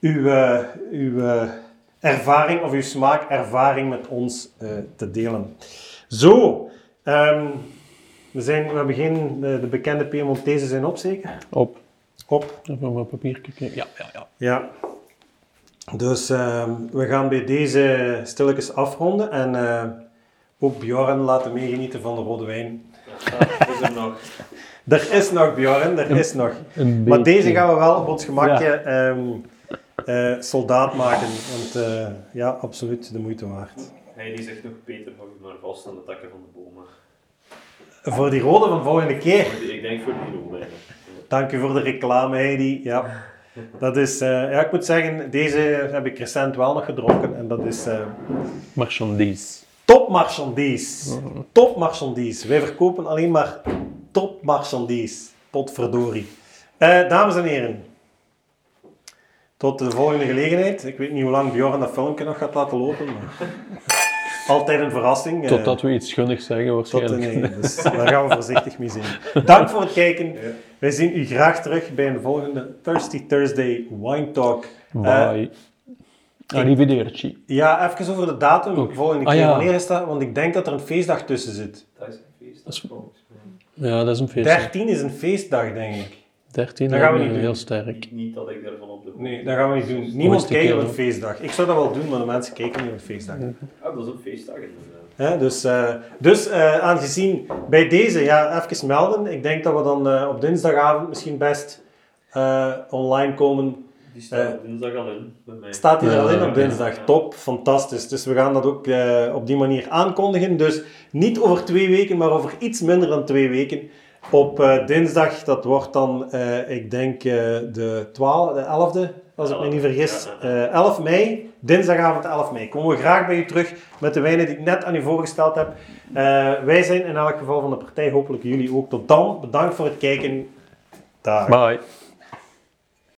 uw, uw ervaring of uw smaakervaring met ons te delen. Zo, ehm, we, zijn, we hebben geen, de, de bekende Piemontese zijn op zeker? Op. Op. Even mijn papier kijken. Ja, ja, ja. Ja. Dus ehm, we gaan bij deze stilletjes afronden en eh, ook Bjorn laten meegenieten van de rode wijn. Ja, is er nog. Er is nog Bjorn, er is nog. Een Maar deze gaan we wel op ons gemakje ehm, eh, soldaat maken, want eh, ja, absoluut de moeite waard. Hij die zegt nog, Peter, hou je maar vast aan de takken van de bomen. Voor die rode van volgende keer. Ik denk voor die rode. Dank u voor de reclame, Heidi. Ja, dat is, eh, ja, ik moet zeggen, deze heb ik recent wel nog gedronken en dat is eh Marchandise. top marchandise. Top marchandise. Wij verkopen alleen maar top marchandise. Potverdorie. Eh, dames en heren, tot de volgende gelegenheid. Ik weet niet hoe lang Bjorn dat filmpje nog gaat laten lopen, maar altijd een verrassing. eh. Totdat we iets gunnigs zeggen Tot waarschijnlijk. nee, dus daar gaan we voorzichtig mee zijn. Dank voor het kijken. Wij zien u graag terug bij een volgende Thirsty Thursday Wine Talk. Eh, Bye. Arrivederci. ja, even over de datum. Ook. Volgende Ah, keer. ja. Wanneer is dat? Want ik denk dat er een feestdag tussen zit. Dat is een feest. Dat is-. Ja, dat is een feest. 13 is een feestdag, denk ik. 13 Dat gaan we niet doen. heel sterk. Niet, niet dat ik daarvan op de hoogte Nee, dat gaan we niet doen. Niemand kijkt op een feestdag. Ik zou dat wel doen, maar de mensen kijken niet op een feestdag. Ah, dat is een feestdag inderdaad. Hè, dus eh, dus eh, aangezien bij deze, ja, even melden. Ik denk dat we dan eh, op dinsdagavond misschien best eh, online komen. Die staat Eh, dinsdag al in bij mij. Staat hij er Ja, al in op dinsdag? ja. Top, fantastisch. Dus we gaan dat ook eh, op die manier aankondigen. Dus niet over twee weken, maar over iets minder dan twee weken. Op eh, dinsdag, dat wordt dan, eh, ik denk, eh, de, 12, de 11e, als ik me niet vergis. Ja, ja, Eh, 11 mei, dinsdagavond 11 mei. Komen we graag bij u terug met de wijnen die ik net aan u voorgesteld heb. Eh, wij zijn in elk geval van de partij, hopelijk jullie ook. Tot dan, bedankt voor het kijken. Dag. Bye.